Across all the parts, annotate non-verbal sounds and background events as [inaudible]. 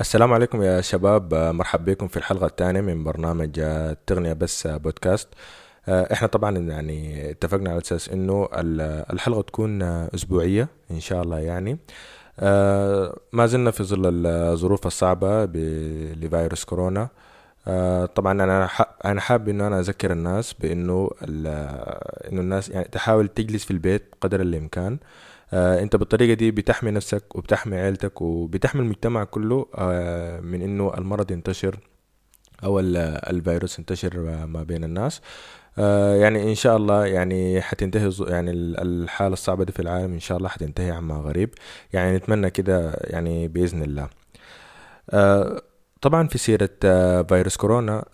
السلام عليكم يا شباب. مرحب بكم في الحلقة الثانية من برنامج التغنية بس بودكاست. إحنا طبعا يعني اتفقنا على أساس إنه الحلقة تكون أسبوعية إن شاء الله يعني. ما زلنا في ظل الظروف الصعبة لفيروس كورونا. طبعا أنا أنا حابب إنه أنا أذكر الناس بإنه إنه الناس يعني تحاول تجلس في البيت قدر الإمكان. آه انت بالطريقة دي بتحمي نفسك وبتحمي عيلتك وبتحمي المجتمع كله آه من انه المرض ينتشر أو الفيروس ينتشر ما بين الناس. آه يعني ان شاء الله يعني حتنتهي يعني الحالة الصعبة دي في العالم ان شاء الله حتنتهي عما غريب. يعني نتمنى كده يعني بإذن الله. آه طبعا في سيرة آه فيروس كورونا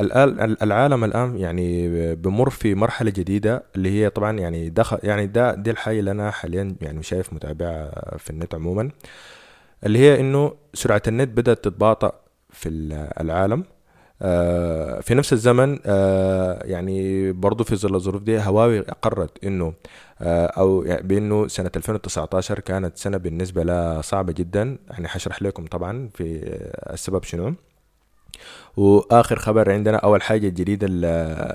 العالم الآن يعني بمر في مرحلة جديدة اللي هي طبعا يعني دخل يعني ده دي الحاجة اللي أنا حاليا يعني شايف متابعة في النت عموما اللي هي إنه سرعة النت بدأت تتباطأ في العالم. آه في نفس الزمن آه يعني برضو في ظل الظروف دي هواوي قررت إنه آه أو يعني بإنه سنة 2019 كانت سنة بالنسبة لها صعبة جدا. يعني حشرح لكم طبعا في السبب شنو. وآخر خبر عندنا أول حاجة الجديده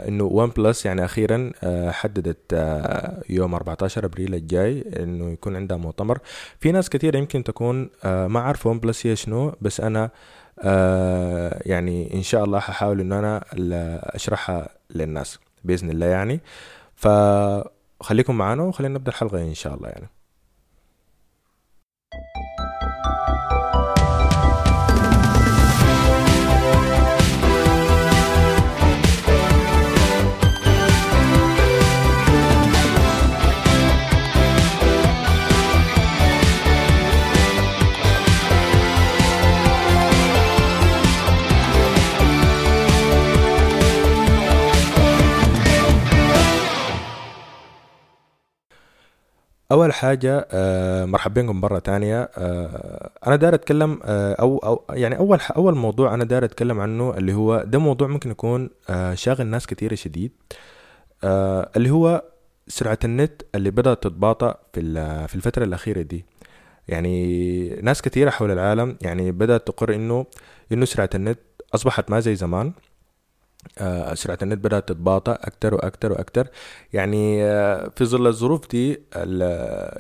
إنه OnePlus يعني أخيرا حددت يوم 14 أبريل الجاي إنه يكون عندها مؤتمر. في ناس كثيره يمكن تكون ما عارفة OnePlus هي شنو بس أنا يعني إن شاء الله ححاول إنه أنا أشرحها للناس بإذن الله يعني. فخليكم معنا وخلينا نبدأ الحلقة إن شاء الله يعني. أول حاجة آه مرحبا بكم مرة تانية. آه أنا داير أتكلم آه أو أو يعني أول أول موضوع أنا داير أتكلم عنه اللي هو ده موضوع ممكن يكون شاغل ناس كثيره شديد. اللي هو سرعة النت اللي بدأت تتباطأ في في الفترة الأخيرة دي. يعني ناس كثيره حول العالم يعني بدأت تقر إنه إنه سرعة النت أصبحت ما زي زمان. سرعة النت بدأت تتباطأ أكتر وأكتر وأكتر. يعني آه في ظل الظروف دي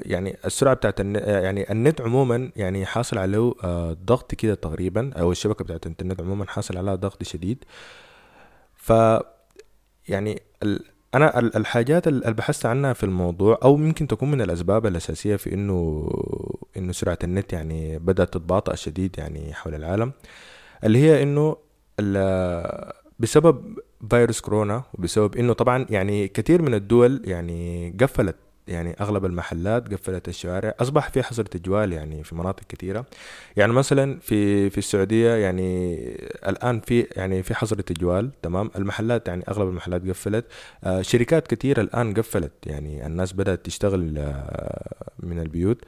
يعني السرعة بتاعت النت يعني النت عموما يعني حاصل عليه آه ضغط كده تقريبا أو الشبكة بتاعت الإنترنت عموما حاصل عليها ضغط شديد. ف يعني أنا الحاجات اللي بحثت عنها في الموضوع أو ممكن تكون من الأسباب الأساسية في إنه إنه سرعة النت يعني بدأت تتباطأ شديد يعني حول العالم اللي هي إنه بسبب فيروس كورونا وبسبب إنه طبعا يعني كثير من الدول يعني قفلت يعني أغلب المحلات قفلت الشوارع أصبح في حظر تجوال يعني في مناطق كثيره يعني مثلا في في السعودية يعني الآن في يعني في حظر تجوال تمام؟ المحلات يعني أغلب المحلات قفلت. آه شركات كثيره الآن قفلت يعني الناس بدأت تشتغل آه من البيوت.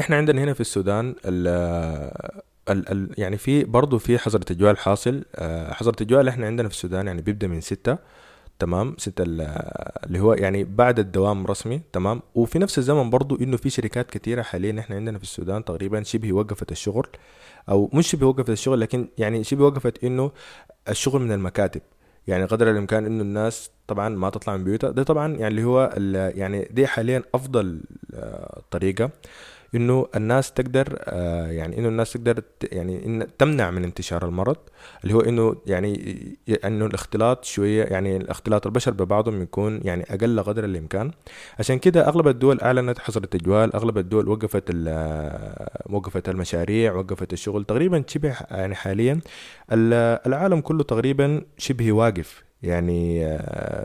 إحنا عندنا هنا في السودان ال ال يعني في برضه في حظر تجوال حاصل آه حظر التجوال إحنا عندنا في السودان يعني بيبدأ من ستة تمام؟ ستة اللي هو يعني بعد الدوام رسمي تمام؟ وفي نفس الزمن برضو إنه في شركات كثيره حاليا إحنا عندنا في السودان تقريبا شبه وقفت الشغل أو مش شبه وقفت الشغل لكن يعني شبه وقفت إنه الشغل من المكاتب. يعني قدر الإمكان إنه الناس طبعا ما تطلع من بيوتها. ده طبعا يعني اللي هو يعني دي حاليا أفضل طريقة. إنه الناس تقدر آه يعني إنه الناس تقدر يعني إن تمنع من انتشار المرض اللي هو إنه يعني إنه الاختلاط شوية يعني الاختلاط البشر ببعضهم يكون يعني أقل قدر الإمكان. عشان كده أغلب الدول أعلنت حظر التجوال أغلب الدول وقفت وقفت المشاريع وقفت الشغل تقريبا شبه يعني حاليا العالم كله تقريبا شبه واقف. يعني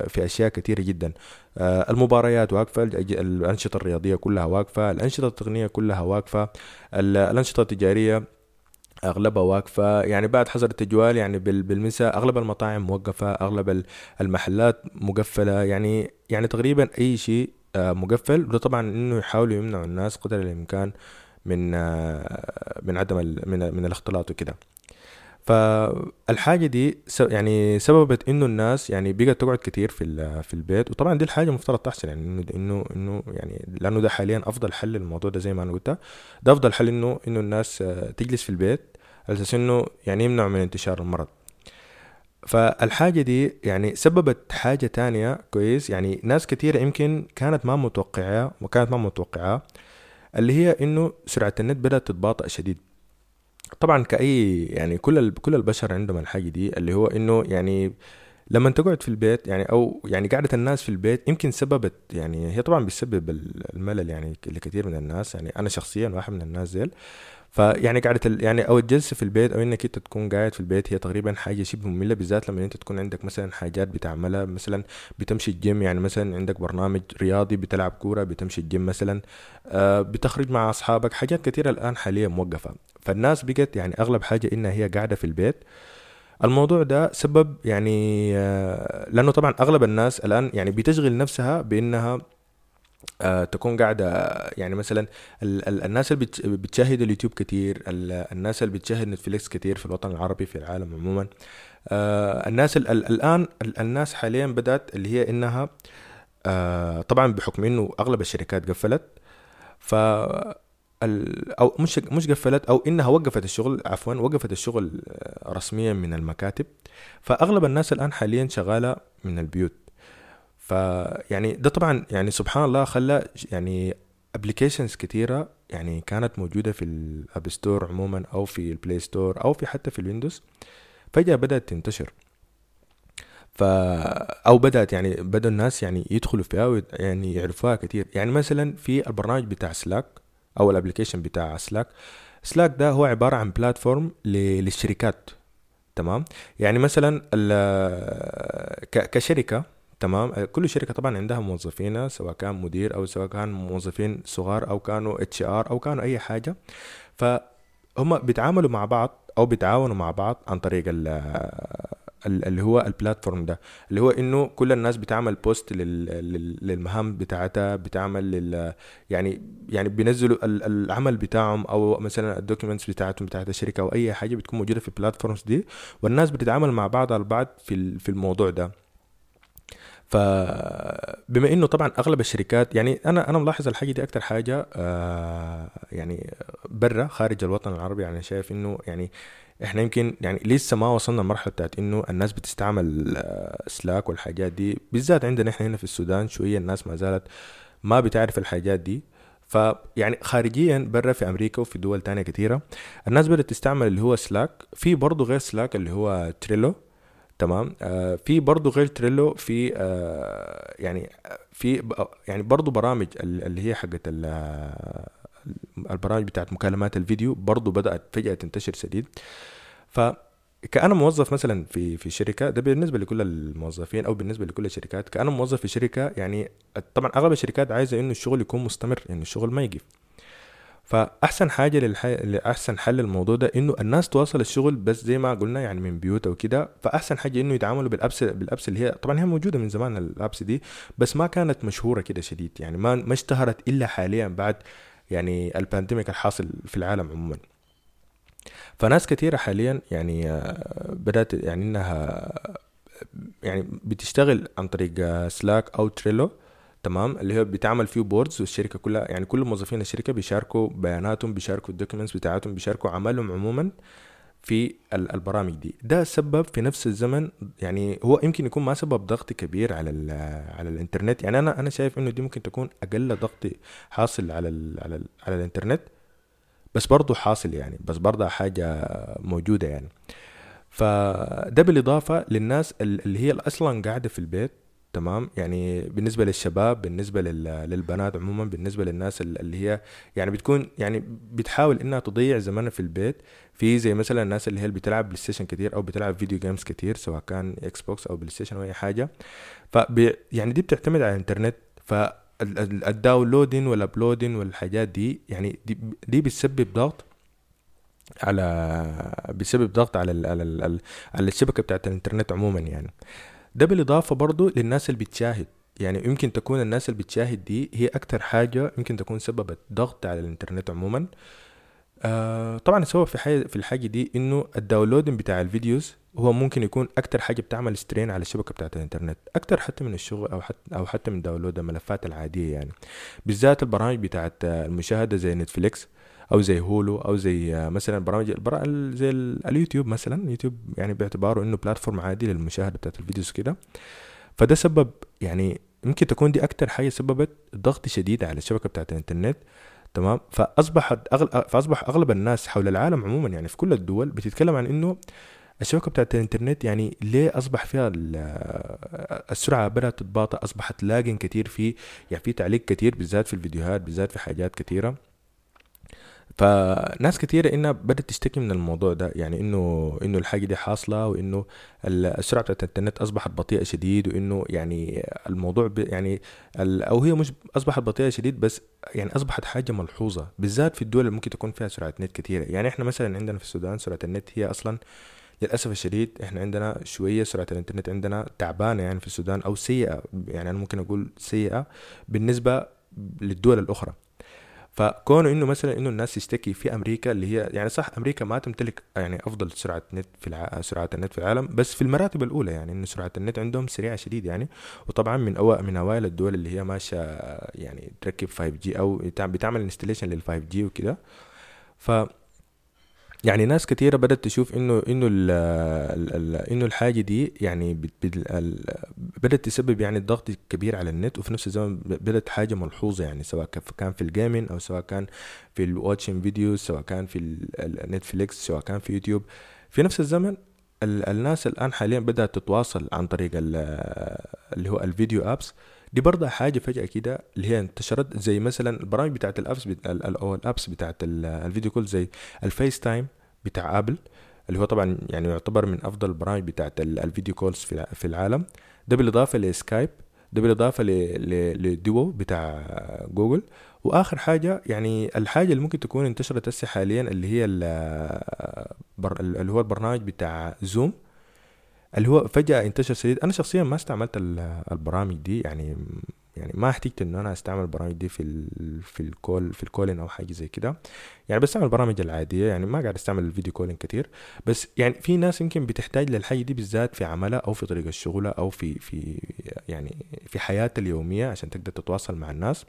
في أشياء كثيرة جدا. المباريات واقفة الأنشطة الرياضية كلها واقفة الأنشطة التقنية كلها واقفة الأنشطة التجارية أغلبها واقفة. يعني بعد حظر التجوال يعني بالمساء أغلب المطاعم موقفة أغلب المحلات مقفلة. يعني يعني تقريبا أي شيء مقفل. وده طبعا إنه يحاولوا يمنعوا الناس قدر الإمكان من من عدم من من الاختلاط وكده. فالحاجة دي يعني سببت إنه الناس يعني بقت تقعد كتير في في البيت. وطبعا دي الحاجة المفترض تحصل يعني إنه إنه إنه يعني لأنه ده حاليا أفضل حل للموضوع ده زي ما أنا قلت. ده أفضل حل إنه إنه الناس تجلس في البيت على أساس إنه يعني يمنع من انتشار المرض. فالحاجة دي يعني سببت حاجة تانية كويس. يعني ناس كتيرة يمكن كانت ما متوقعة وكانت ما متوقعة اللي هي إنه سرعة النت بدأت تتباطأ شديد. طبعا كأي يعني كل كل البشر عندهم الحاجة دي اللي هو إنه يعني لما تقعد في البيت يعني أو يعني قعدة الناس في البيت يمكن سببت يعني هي طبعا بتسبب الملل يعني لكثير من الناس يعني أنا شخصيا واحد من الناس ديل فيعني قعدة يعني أو الجلسة في البيت أو إنك أنت تكون قاعد في البيت هي تقريبا حاجة شبه مملة بالذات لما أنت تكون عندك مثلا حاجات بتعملها مثلا بتمشي الجيم يعني مثلا عندك برنامج رياضي بتلعب كورة بتمشي الجيم مثلا آه بتخرج مع أصحابك حاجات كثيرة الآن حاليا موقفة. فالناس بقت يعني أغلب حاجة إنها هي قاعدة في البيت. الموضوع ده سبب يعني آه لأنه طبعا أغلب الناس الآن يعني بتشغل نفسها بإنها آه تكون قاعدة يعني مثلا ال ال الناس اللي بتشاهد اليوتيوب كتير الناس اللي بتشاهد نتفليكس كتير في الوطن العربي في العالم عموما. آه الناس ال الآن الناس حاليا بدأت اللي هي إنها آه طبعا بحكم إنه أغلب الشركات قفلت. ف أو مش مش قفلت أو إنها وقفت الشغل عفوا وقفت الشغل رسميا من المكاتب. فأغلب الناس الآن حاليا شغالة من البيوت. فيعني ده طبعا يعني سبحان الله خلى يعني applications كتيرة يعني كانت موجودة في ال App Store عموما أو في ال Play Store أو في حتى في ال Windows فجأة بدأت تنتشر. ف أو بدأت يعني بدأ الناس يعني يدخلوا فيها ويعني يعرفوها كتير. يعني مثلا في البرنامج بتاع Slack أو ال application بتاع Slack Slack ده هو عبارة عن platform للشركات تمام؟ يعني مثلا كشركة تمام؟ كل شركة طبعا عندها موظفينها سواء كان مدير أو سواء كان موظفين صغار أو كانوا HR أو كانوا أي حاجة. فهم بيتعاملوا مع بعض أو بيتعاونوا مع بعض عن طريق اللي هو ال platform ده اللي هو إنه كل الناس بتعمل post للمهام بتاعتها بتعمل لل يعني يعني بينزلوا العمل بتاعهم أو مثلا ال documents بتاعتهم بتاعت الشركة أو أي حاجة بتكون موجودة في ال platforms دي والناس بتتعامل مع بعض على بعض في في الموضوع ده. فبما إنه طبعا أغلب الشركات يعني أنا أنا ملاحظ الحاجة دي أكتر حاجة آه يعني برا خارج الوطن العربي يعني شايف إنه يعني إحنا يمكن يعني لسه ما وصلنا لمرحلة بتاعت إنه الناس بتستعمل آه سلاك والحاجات دي بالذات عندنا إحنا هنا في السودان شوية الناس ما زالت ما بتعرف الحاجات دي. فيعني خارجيا برا في أمريكا وفي دول تانية كثيره الناس بدأت تستعمل اللي هو سلاك. في برضه غير سلاك اللي هو تريلو تمام؟ آه في برضه غير تريلو في آه يعني في يعني برضه برامج اللي هي حقت البرامج بتاعت مكالمات الفيديو برضه بدأت فجأة تنتشر شديد. ف كأنا موظف مثلا في في شركة ده بالنسبة لكل الموظفين أو بالنسبة لكل الشركات كأنا موظف في شركة يعني طبعا أغلب الشركات عايزة إنه الشغل يكون مستمر إنه الشغل ما يقف. فأحسن حاجة للحي... لأحسن حل الموضوع ده إنه الناس تواصل الشغل بس زي ما قلنا يعني من بيوت أو كده. فأحسن حاجة إنه يتعاملوا بالابس بالأبس اللي هي طبعا هي موجودة من زمان الأبس دي بس ما كانت مشهورة كده شديد يعني ما ما اشتهرت إلا حاليا بعد يعني ال pandemic الحاصل في العالم عموما. فناس كثيره حاليا يعني آه، بدأت يعني إنها يعني بتشتغل عن طريق Slack أو Trello تمام؟ اللي هو بيتعمل فيه boards والشركة كلها يعني كل موظفين الشركة بيشاركوا بياناتهم بيشاركوا ال documents بتاعتهم بيشاركوا عملهم عموما في البرامج دي. ده سبب في نفس الزمن يعني هو يمكن يكون ما سبب ضغط كبير على على الإنترنت. يعني أنا أنا شايف إنه دي ممكن تكون أقل ضغط حاصل على ال على ال على الإنترنت. بس برضه حاصل يعني بس برضه حاجة موجودة يعني. فده بالإضافة للناس اللي هي أصلا قاعدة في البيت تمام؟ يعني بالنسبة للشباب بالنسبة للبنات عموما بالنسبة للناس اللي هي يعني بتكون يعني بتحاول إنها تضيع زمانها في البيت. في زي مثلا الناس اللي هي بتلعب PlayStation كتير أو بتلعب video games كتير سواء كان Xbox أو PlayStation أو أي حاجة. ف يعني دي بتعتمد على الإنترنت. ف ال downloading وال uploading والحاجات دي يعني دي, دي بتسبب ضغط على بسبب ضغط على ال على ال على الشبكة بتاعت الإنترنت عموما يعني. ده بالإضافة برضو للناس اللي بتشاهد. يعني يمكن تكون الناس اللي بتشاهد دي هي أكتر حاجة يمكن تكون سببت ضغط على الإنترنت عموما. آه طبعا السبب في في الحاجة دي إنه ال downloading بتاع ال videos هو ممكن يكون أكتر حاجة بتعمل strain على الشبكة بتاعت الإنترنت أكتر حتى من الشغل أو حتى أو حتى من download الملفات العادية يعني. بالذات البرامج بتاعت المشاهدة زي Netflix أو زي Hulu أو زي مثلا برامج زي اليوتيوب مثلا. يوتيوب يعني باعتباره إنه platform عادي للمشاهدة بتاعت ال videos كده. فده سبب يعني يمكن تكون دي أكتر حاجة سببت ضغط شديد على الشبكة بتاعت الإنترنت. تمام؟ فأصبحت أغل... فأصبح أغلب الناس حول العالم عموما يعني في كل الدول بتتكلم عن إنه الشبكة بتاعت الإنترنت يعني ليه أصبح فيها السرعة بدأت تتباطأ؟ أصبحت لاجن كتير في يعني في تعليق كتير بالذات في الفيديوهات بالذات في حاجات كتيرة. فناس كتيرة إنها بدأت تشتكي من الموضوع ده يعني إنه إنه الحاجة دي حاصلة وإنه السرعة بتاعت الإنترنت أصبحت بطيئة شديد وإنه يعني الموضوع يعني أو هي مش أصبحت بطيئة شديد بس يعني أصبحت حاجة ملحوظة بالذات في الدول اللي ممكن تكون فيها سرعة نت كتيرة. يعني إحنا مثلا عندنا في السودان سرعة النت هي أصلا للأسف الشديد إحنا عندنا شوية سرعة الإنترنت عندنا تعبانة يعني في السودان أو سيئة يعني أنا ممكن أقول سيئة بالنسبة للدول الأخرى. فكونه إنه مثلا إنه الناس تشتكي في أمريكا اللي هي يعني صح أمريكا ما تمتلك يعني أفضل سرعة نت في الع... سرعة النت في العالم بس في المراتب الأولى يعني إنه سرعة النت عندهم سريعة شديد يعني. وطبعا من أو... من أوائل الدول اللي هي ماشية يعني تركب 5G أو بتعمل installation لل 5G وكده. ف يعني ناس كثيره بدأت تشوف إنه إنه ال ال إنه الحاجة دي يعني بدأت تسبب يعني ضغط كبير على النت وفي نفس الزمن بدأت حاجة ملحوظة يعني سواء كان في ال gaming أو سواء كان في ال watching videos سواء كان في ال Netflix سواء كان في يوتيوب. في نفس الزمن الناس الآن حاليا بدأت تتواصل عن طريق اللي هو الفيديو apps دي برضه حاجة فجأة كده اللي هي انتشرت زي مثلا البرامج بتاعت ال apps بت... أو ال apps بتاعت ال video call زي الفيس تايم بتاع ابل اللي هو طبعا يعني يعتبر من أفضل البرامج بتاعت ال video calls في العالم. ده بالإضافة لسكايب ده بالإضافة لديو بتاع جوجل وآخر حاجة يعني الحاجة اللي ممكن تكون انتشرت هسه حاليا اللي هي اللي هو البرنامج بتاع زوم اللي هو فجأة انتشر شديد. أنا شخصيا ما استعملت البرامج دي يعني يعني ما احتجت إن أنا أستعمل البرامج دي في ال في الكول في الكولين أو حاجة زي كده. يعني بستعمل البرامج العادية يعني ما قاعد أستعمل الفيديو كولين كتير. بس يعني في ناس يمكن بتحتاج للحاجة دي بالذات في عملها أو في طريق الشغل أو في في يعني في حياتها اليومية عشان تقدر تتواصل مع الناس.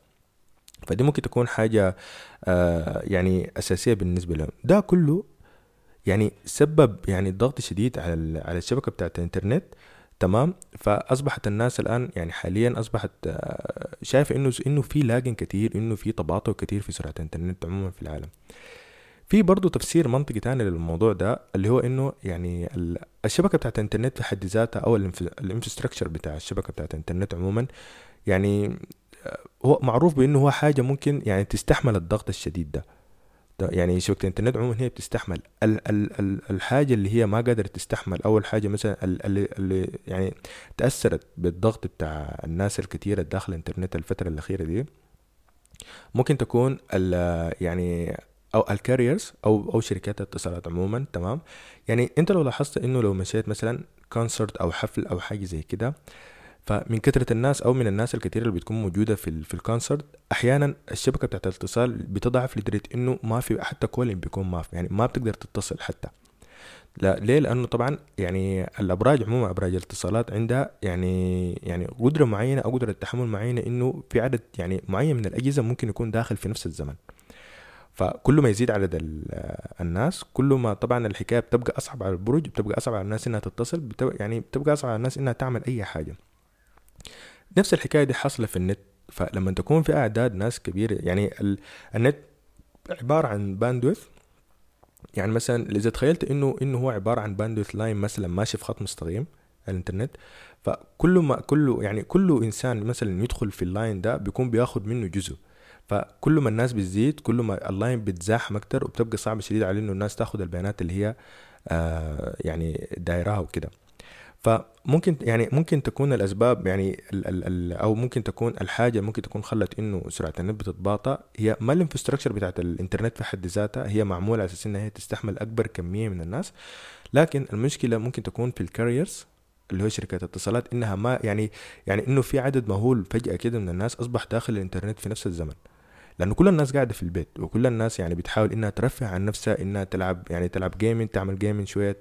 فدي ممكن تكون حاجة آه يعني أساسية بالنسبة لهم. ده كله يعني سبب يعني ضغط شديد على على الشبكة بتاعت الإنترنت تمام؟ فأصبحت الناس الآن يعني حاليا أصبحت آه، شايفه إنه إنه في لاجن كتير إنه في تباطؤ كتير في سرعة الإنترنت عموما في العالم. في برضه تفسير منطقي تاني للموضوع ده اللي هو إنه يعني الشبكة بتاعت الإنترنت في حد ذاتها أو الانفراستراكشر بتاع الشبكة بتاعت الإنترنت عموما يعني آه، هو معروف بإنه هو حاجة ممكن يعني تستحمل الضغط الشديد ده. يعني شبكة الإنترنت عموما هي بتستحمل. ال ال ال الحاجة اللي هي ما قدرت تستحمل أول حاجة مثلا اللي, اللي يعني تأثرت بالضغط بتاع الناس الكثيره داخل الإنترنت الفترة الأخيرة دي ممكن تكون ال يعني أو الكاريرز أو أو شركات الاتصالات عموما تمام؟ يعني أنت لو لاحظت إنه لو مشيت مثلا كونسرت أو حفل أو حاجة زي كده فمن كثرة الناس أو من الناس الكثيرة اللي بتكون موجودة في في الكونسرت أحيانا الشبكة بتاعت الاتصال بتضعف لدرجة إنه ما في حتى كولين بيكون ما في يعني ما بتقدر تتصل حتى. لا ليه؟ لأنه طبعا يعني الأبراج عموما أبراج الاتصالات عندها يعني يعني قدرة معينة أو قدرة تحمل معينة إنه في عدد يعني معين من الأجهزة ممكن يكون داخل في نفس الزمن. فكل ما يزيد عدد الناس كل ما طبعا الحكاية بتبقى أصعب على البرج بتبقى أصعب على الناس إنها تتصل بتبقى يعني بتبقى أصعب على الناس إنها تعمل أي حاجة. نفس الحكاية دي حاصلة في النت. فلما تكون في أعداد ناس كبيرة يعني النت عبارة عن bandwidth يعني مثلا إذا تخيلت إنه إنه هو عبارة عن bandwidth line مثلا ماشي في خط مستقيم الإنترنت فكل ما كله يعني كل إنسان مثلا يدخل في ال line ده بيكون بياخد منه جزء. فكل ما الناس بتزيد كل ما ال line بتزاحم أكتر وبتبقى صعب شديد على إنه الناس تاخد البيانات اللي هي آه يعني دايراها وكده. فممكن يعني ممكن تكون الأسباب يعني ال ال ال أو ممكن تكون الحاجة ممكن تكون خلت إنه سرعة النت بتتباطأ. هي ما ال infrastructure بتاعت الإنترنت في حد ذاتها هي معمولة على أساس انها هي تستحمل أكبر كمية من الناس. لكن المشكلة ممكن تكون في ال carriers اللي هو شركات الاتصالات إنها ما يعني يعني إنه في عدد مهول فجأة كده من الناس أصبح داخل الإنترنت في نفس الزمن. لأنه كل الناس قاعدة في البيت وكل الناس يعني بتحاول إنها ترفع عن نفسها إنها تلعب يعني تلعب gaming تعمل gaming شوية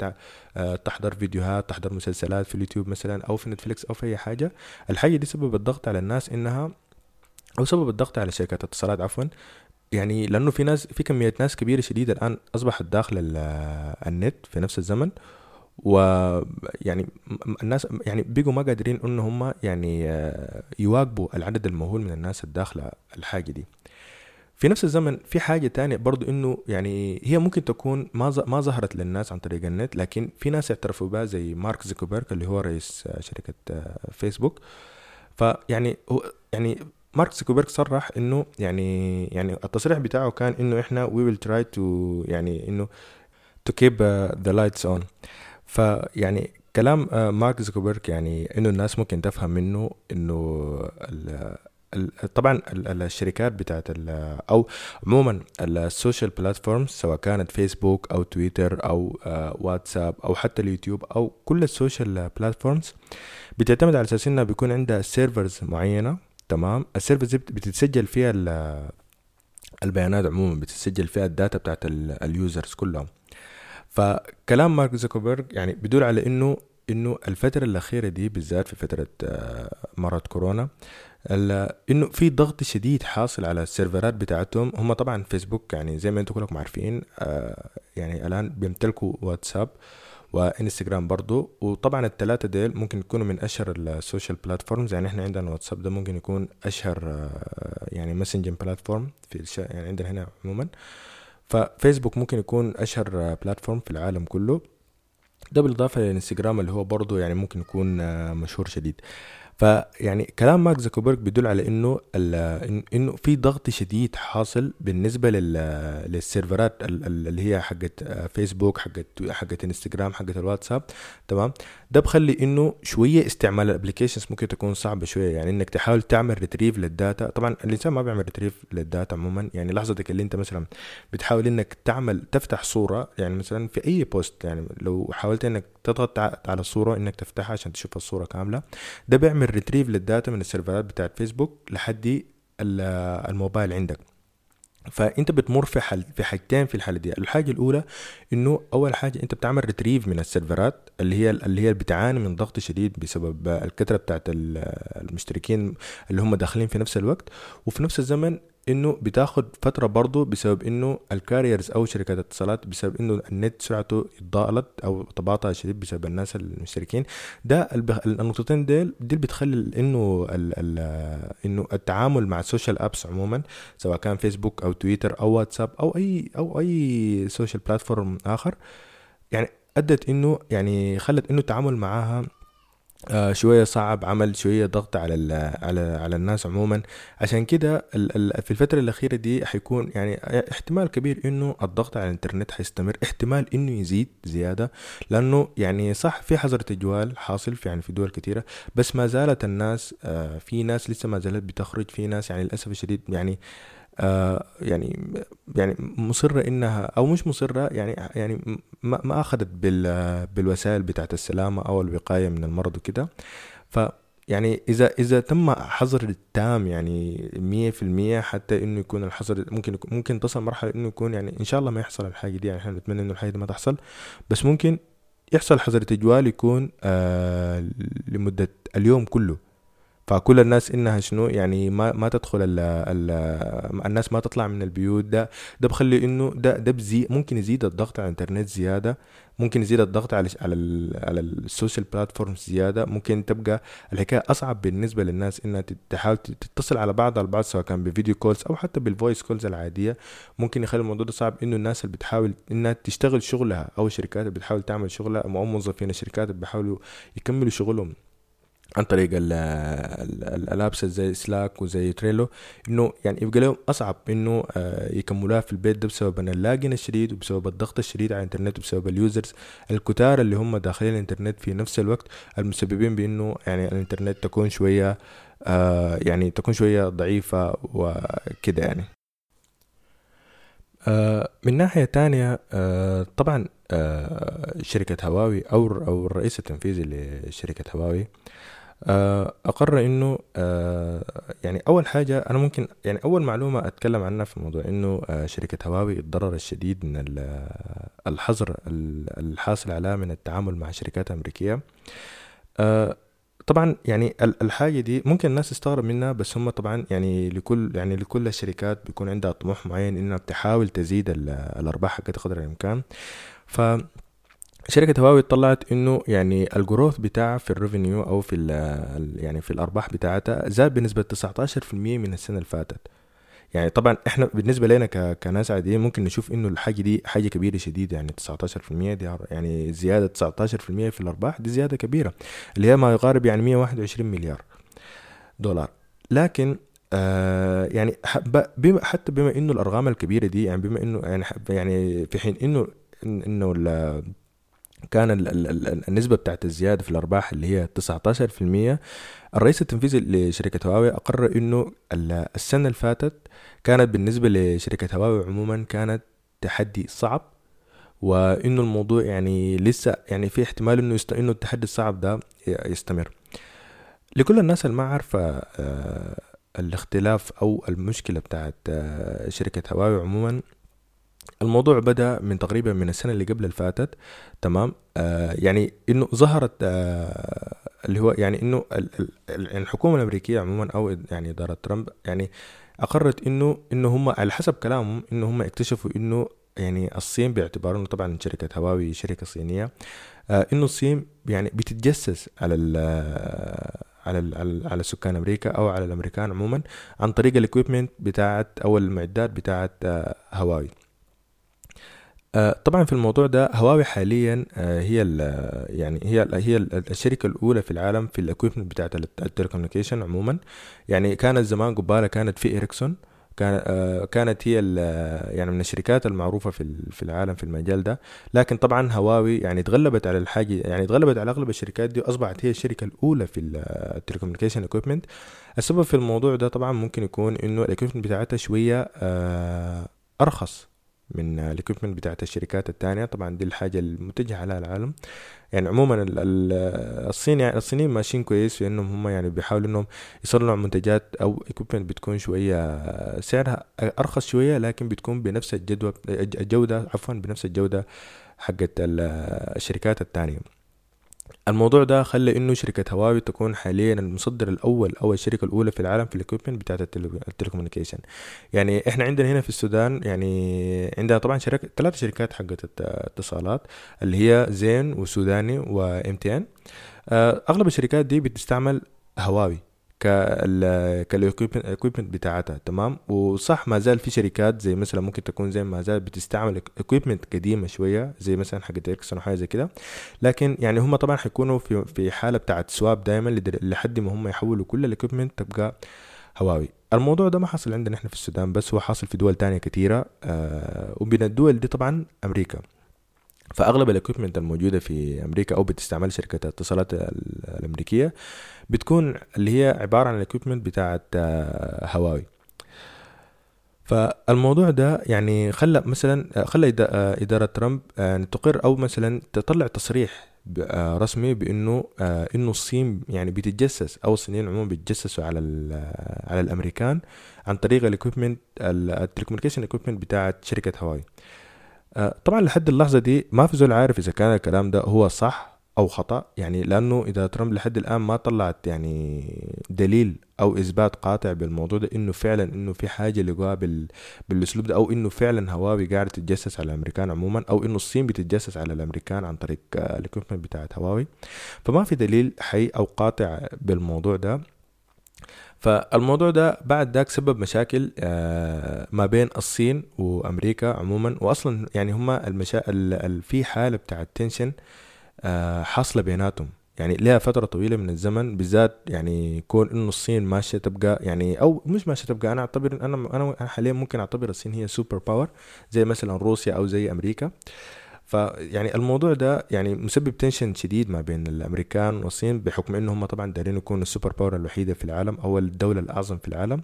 آه، تحضر فيديوهات تحضر مسلسلات في اليوتيوب مثلا أو في نتفليكس أو في أي حاجة. الحاجة دي سبب الضغط على الناس إنها أو سبب الضغط على شركات الاتصالات عفوا. يعني لأنه في ناس في كمية ناس كبيرة شديدة الآن أصبحت داخل ال- النت في نفس الزمن. ويعني الناس يعني بقوا ما قادرين ان هم يعني آه، يواكبوا العدد المهول من الناس الداخلة الحاجة دي. في نفس الزمن في حاجة تانية برضو إنه يعني هي ممكن تكون ما ما ظهرت للناس عن طريق النت لكن في ناس اعترفوا بها زي مارك زوكربيرج اللي هو رئيس شركة آه، فيسبوك. فيعني يعني مارك زوكربيرج صرح إنه يعني يعني التصريح بتاعه كان إنه إحنا we will try to يعني إنه keep uh, the lights on. فيعني كلام آه، مارك زوكربيرج يعني إنه الناس ممكن تفهم منه إنه طبعا ال- ال- الشركات بتاعت أو عموما ال social platforms سواء كانت فيسبوك أو تويتر أو آه، واتساب أو حتى اليوتيوب أو كل ال social platforms بتعتمد على أساس إنها بيكون عندها servers معينة تمام؟ ال servers بتتسجل فيها ال- البيانات عموما بتتسجل فيها ال data بتاعت ال- ال users كلهم. فكلام مارك زوكربيرج يعني بيدل على إنه إنه الفترة الأخيرة دي بالذات في فترة آه، مرض كورونا إنه في ضغط شديد حاصل على السيرفرات بتاعتهم. هم طبعا فيسبوك يعني زي ما أنتم كلكم عارفين آه، يعني الآن بيمتلكوا واتساب وانستغرام برضو. وطبعا الثلاثه ديل ممكن يكونوا من أشهر ال social platforms يعني إحنا عندنا واتساب ده ممكن يكون أشهر آه، يعني messaging platform في. يعني عندنا هنا عموما. ففيسبوك ممكن يكون أشهر platform في العالم كله. ده بالإضافة للانستغرام اللي هو برضه يعني ممكن يكون آه، مشهور شديد. فيعني كلام مارك زوكربيرج بيدل على إنه إنه في ضغط شديد حاصل بالنسبة لل للسيرفرات ال- ال- اللي هي حقت آه، فيسبوك حقت حقت إنستغرام حقت الواتساب تمام؟ ده بخلي إنه شوية استعمال ال applications ممكن تكون صعبة شوية. يعني إنك تحاول تعمل retrieve لل data. طبعا الإنسان ما بيعمل retrieve لل data عموما. يعني لحظتك اللي أنت مثلا بتحاول إنك تعمل تفتح صورة. يعني مثلا في أي post يعني لو حاولت إنك تضغط على الصورة إنك تفتحها عشان تشوف الصورة كاملة ده بيعمل retrieve لل data من السيرفرات بتاعت فيسبوك لحد ال- الموبايل عندك. فأنت بتمر في حل في حاجتين في الحالة دي. الحاجة الأولى إنه أول حاجة أنت بتعمل retrieve من السيرفرات اللي هي اللي هي بتعاني من ضغط شديد بسبب الكثره بتاعت ال- المشتركين اللي هم داخلين في نفس الوقت. وفي نفس الزمن إنه بتاخد فترة برضه بسبب إنه ال carriers أو شركات الاتصالات بسبب إنه النت سرعته اتضاءلت أو تباطأ شديد بسبب الناس المشتركين ده. النقطتين ديل دي بتخلي إنه. إنه التعامل مع ال social apps عموما سواء كان فيسبوك أو تويتر أو واتساب أو أي أو أي social platform آخر يعني أدت إنه يعني خلت إنه التعامل معاها آه شوية صعب عمل شوية ضغط على على على الناس عموما. عشان كده في الفترة الأخيرة دي حيكون يعني احتمال كبير إنه الضغط على الإنترنت حيستمر احتمال إنه يزيد زيادة لأنه يعني صح في حظر تجوال حاصل في يعني في دول كثيرة بس ما زالت الناس آه في ناس لسه ما زالت بتخرج في ناس يعني للأسف الشديد يعني آه يعني يعني مصرة إنها أو مش مصرة يعني يعني ما, ما أخذت بال بالوسائل بتاعت السلامة أو الوقاية من المرض وكده. ف يعني إذا إذا تم حظر التام يعني مية في المية حتى إنه يكون الحظر ممكن ممكن تصل مرحلة إنه يكون يعني إن شاء الله ما يحصل الحاجة دي يعني إحنا نتمنى إنه الحاجة دي ما تحصل. بس ممكن يحصل حظر تجوال يكون آه لمدة اليوم كله. فكل الناس إنها شنو؟ يعني ما ما تدخل ال ال الناس ما تطلع من البيوت. ده ده بخلي إنه ده ده بزي ممكن يزيد الضغط على الإنترنت زيادة ممكن يزيد الضغط على على على ال social platforms زيادة. ممكن تبقى الحكاية أصعب بالنسبة للناس إنها تحاول تتصل على بعض البعض سواء كان ب video calls أو حتى بال voice calls العادية. ممكن يخلي الموضوع ده صعب. إنه الناس اللي بتحاول إنها تشتغل شغلها أو الشركات اللي بتحاول تعمل شغلها أو موظفين الشركات اللي بيحاولوا يكملوا شغلهم عن طريق ال apps زي سلاك وزي تريلو إنه يعني يبقى لهم أصعب إنه يكملوها في البيت ده بسبب إن اللاجن الشديد وبسبب الضغط الشديد على الإنترنت وبسبب اليوزرز الكتار اللي هم داخلين الإنترنت في نفس الوقت المسببين بإنه يعني الإنترنت تكون شوية يعني تكون شوية ضعيفة وكده يعني. من ناحية تانية طبعا شركة هواوي أو أو الرئيس التنفيذي لشركة هواوي آه، أقر إنه آه، يعني أول حاجة أنا ممكن يعني أول معلومة أتكلم عنها في الموضوع إنه آه، شركة هواوي الضرر الشديد من الحظر الحاصل عليها من التعامل مع شركات أمريكية. طبعا يعني الحاجة دي ممكن الناس تستغرب منها بس هم طبعا يعني لكل يعني لكل الشركات بيكون عندها طموح معين إنها بتحاول تزيد الأرباح حقتها قدر الإمكان. ف شركة هواوي طلعت إنه يعني الجروث بتاعها في الريفينيو أو في يعني في الأرباح بتاعتها زاد بنسبة 19% من السنة اللي فاتت. يعني طبعا إحنا بالنسبة لنا كناس عاديين ممكن نشوف إنه الحاجة دي حاجة كبيرة شديدة يعني 19% دي يعني زيادة 19% في الأرباح دي زيادة كبيرة اللي هي ما يقارب يعني 121 مليار دولار. لكن آه يعني بما حتى بما إنه الأرقام الكبيرة دي يعني بما إنه يعني يعني في حين إنه إنه كان النسبة بتاعت الزيادة في الأرباح اللي هي 19% الرئيس التنفيذي لشركة هواوي أقر إنه السنة اللي فاتت كانت بالنسبة لشركة هواوي عموما كانت تحدي صعب وإنه الموضوع يعني لسه يعني في احتمال إنه يست... إنه التحدي الصعب ده يستمر. لكل الناس اللي ما عارفة آه، الاختلاف أو المشكلة بتاعت آه، شركة هواوي عموما الموضوع بدأ من تقريبا من السنة اللي قبل اللي فاتت تمام؟ آه يعني إنه ظهرت آه اللي هو يعني إنه الحكومة الأمريكية عموما أو يعني إدارة ترامب يعني أقرت إنه إنه هم على حسب كلامهم إنه هم اكتشفوا إنه يعني الصين باعتبار طبعا شركة هواوي شركة صينية آه إنه الصين يعني بتتجسس على ال على ال على سكان أمريكا أو على الأمريكان عموما عن طريق ال equipment بتاعت أو المعدات بتاعت آه هواوي. آه، طبعا في الموضوع ده هواوي حاليا آه، هي يعني هي هي الشركة الأولى في العالم في ال equipment بتاعت ال telecommunication عموما. يعني كانت زمان قبالة كانت في اريكسون آه، كانت هي يعني من الشركات المعروفة في في العالم في المجال ده. لكن طبعا هواوي يعني تغلبت على الحاجة يعني تغلبت على أغلب الشركات دي وأصبحت هي الشركة الأولى في ال telecommunication equipment السبب في الموضوع ده طبعا ممكن يكون إنه ال equipment بتاعتها شوية أرخص. من ال equipment بتاعت الشركات التانية طبعا دي الحاجة المتجهة على العالم. يعني عموما الصين يعني الصينيين ماشيين كويس في إنهم هم يعني بيحاولوا إنهم يصنعوا منتجات أو equipment بتكون شوية سعرها أرخص شوية لكن بتكون بنفس الجدوى الجودة عفوا بنفس الجودة حقت الشركات التانية الموضوع ده خلى إنه شركة هواوي تكون حاليا المصدر الأول أو الشركة الأولى في العالم في ال equipment بتاعت ال telecommunication يعني إحنا عندنا هنا في السودان يعني عندنا طبعا شركة ثلاث شركات حقت اتصالات اللي هي زين وسوداني و MTN أغلب الشركات دي بتستعمل هواوي. كال equipment بتاعتها تمام؟ وصح ما زال في شركات زي مثلا ممكن تكون زي ما زال بتستعمل equipment قديمة شوية زي مثلا حق اريكسون وحاجه زي كده. لكن يعني هم طبعا حيكونوا في في حالة بتاعت swap دائما لحد ما هم يحولوا كل ال equipment تبقى هواوي. الموضوع ده ما حصل عندنا إحنا في السودان بس هو حاصل في دول تانية كتيرة آه وبين الدول دي طبعا أمريكا. فأغلب ال equipment الموجودة في أمريكا أو بتستعمل شركة الاتصالات الأمريكية بتكون اللي هي عبارة عن ال equipment بتاعت آه، هواوي. فالموضوع ده يعني خلى مثلا آه، خلى آه، إدارة ترامب تقر أو مثلا تطلع تصريح رسمي بإنه إنه الصين يعني بتتجسس أو الصينيين عموما بيتجسسوا على على الأمريكان عن طريق ال equipment ال telecommunication equipment بتاعت شركة هواوي. طبعا لحد اللحظة دي ما في زول عارف إذا كان الكلام ده هو صح أو خطأ يعني لأنه إذا ترامب لحد الآن ما طلعت يعني دليل أو إثبات قاطع بالموضوع ده إنه فعلا إنه في حاجة لقوها بال... بالأسلوب ده أو إنه فعلا هواوي قاعد تتجسس على الأمريكان عموما أو إنه الصين بتتجسس على الأمريكان عن طريق ال equipment بتاعت هواوي. فما في دليل حي أو قاطع بالموضوع ده. فالموضوع ده بعد ذاك سبب مشاكل آه، ما بين الصين وأمريكا عموما. واصلا يعني هما المشا... في حالة tension آه، حاصلة بيناتهم. يعني لها فترة طويلة من الزمن بالذات يعني كون إنه الصين ماشية تبقى يعني أو مش ماشية تبقى أنا أعتبر أنا أنا حاليا ممكن أعتبر الصين هي super power زي مثلا روسيا أو زي أمريكا. فيعني الموضوع ده يعني مسبب tension شديد ما بين الأمريكان والصين بحكم إنه هم طبعا دايرين يكونوا ال super power الوحيدة في العالم أو الدولة الأعظم في العالم.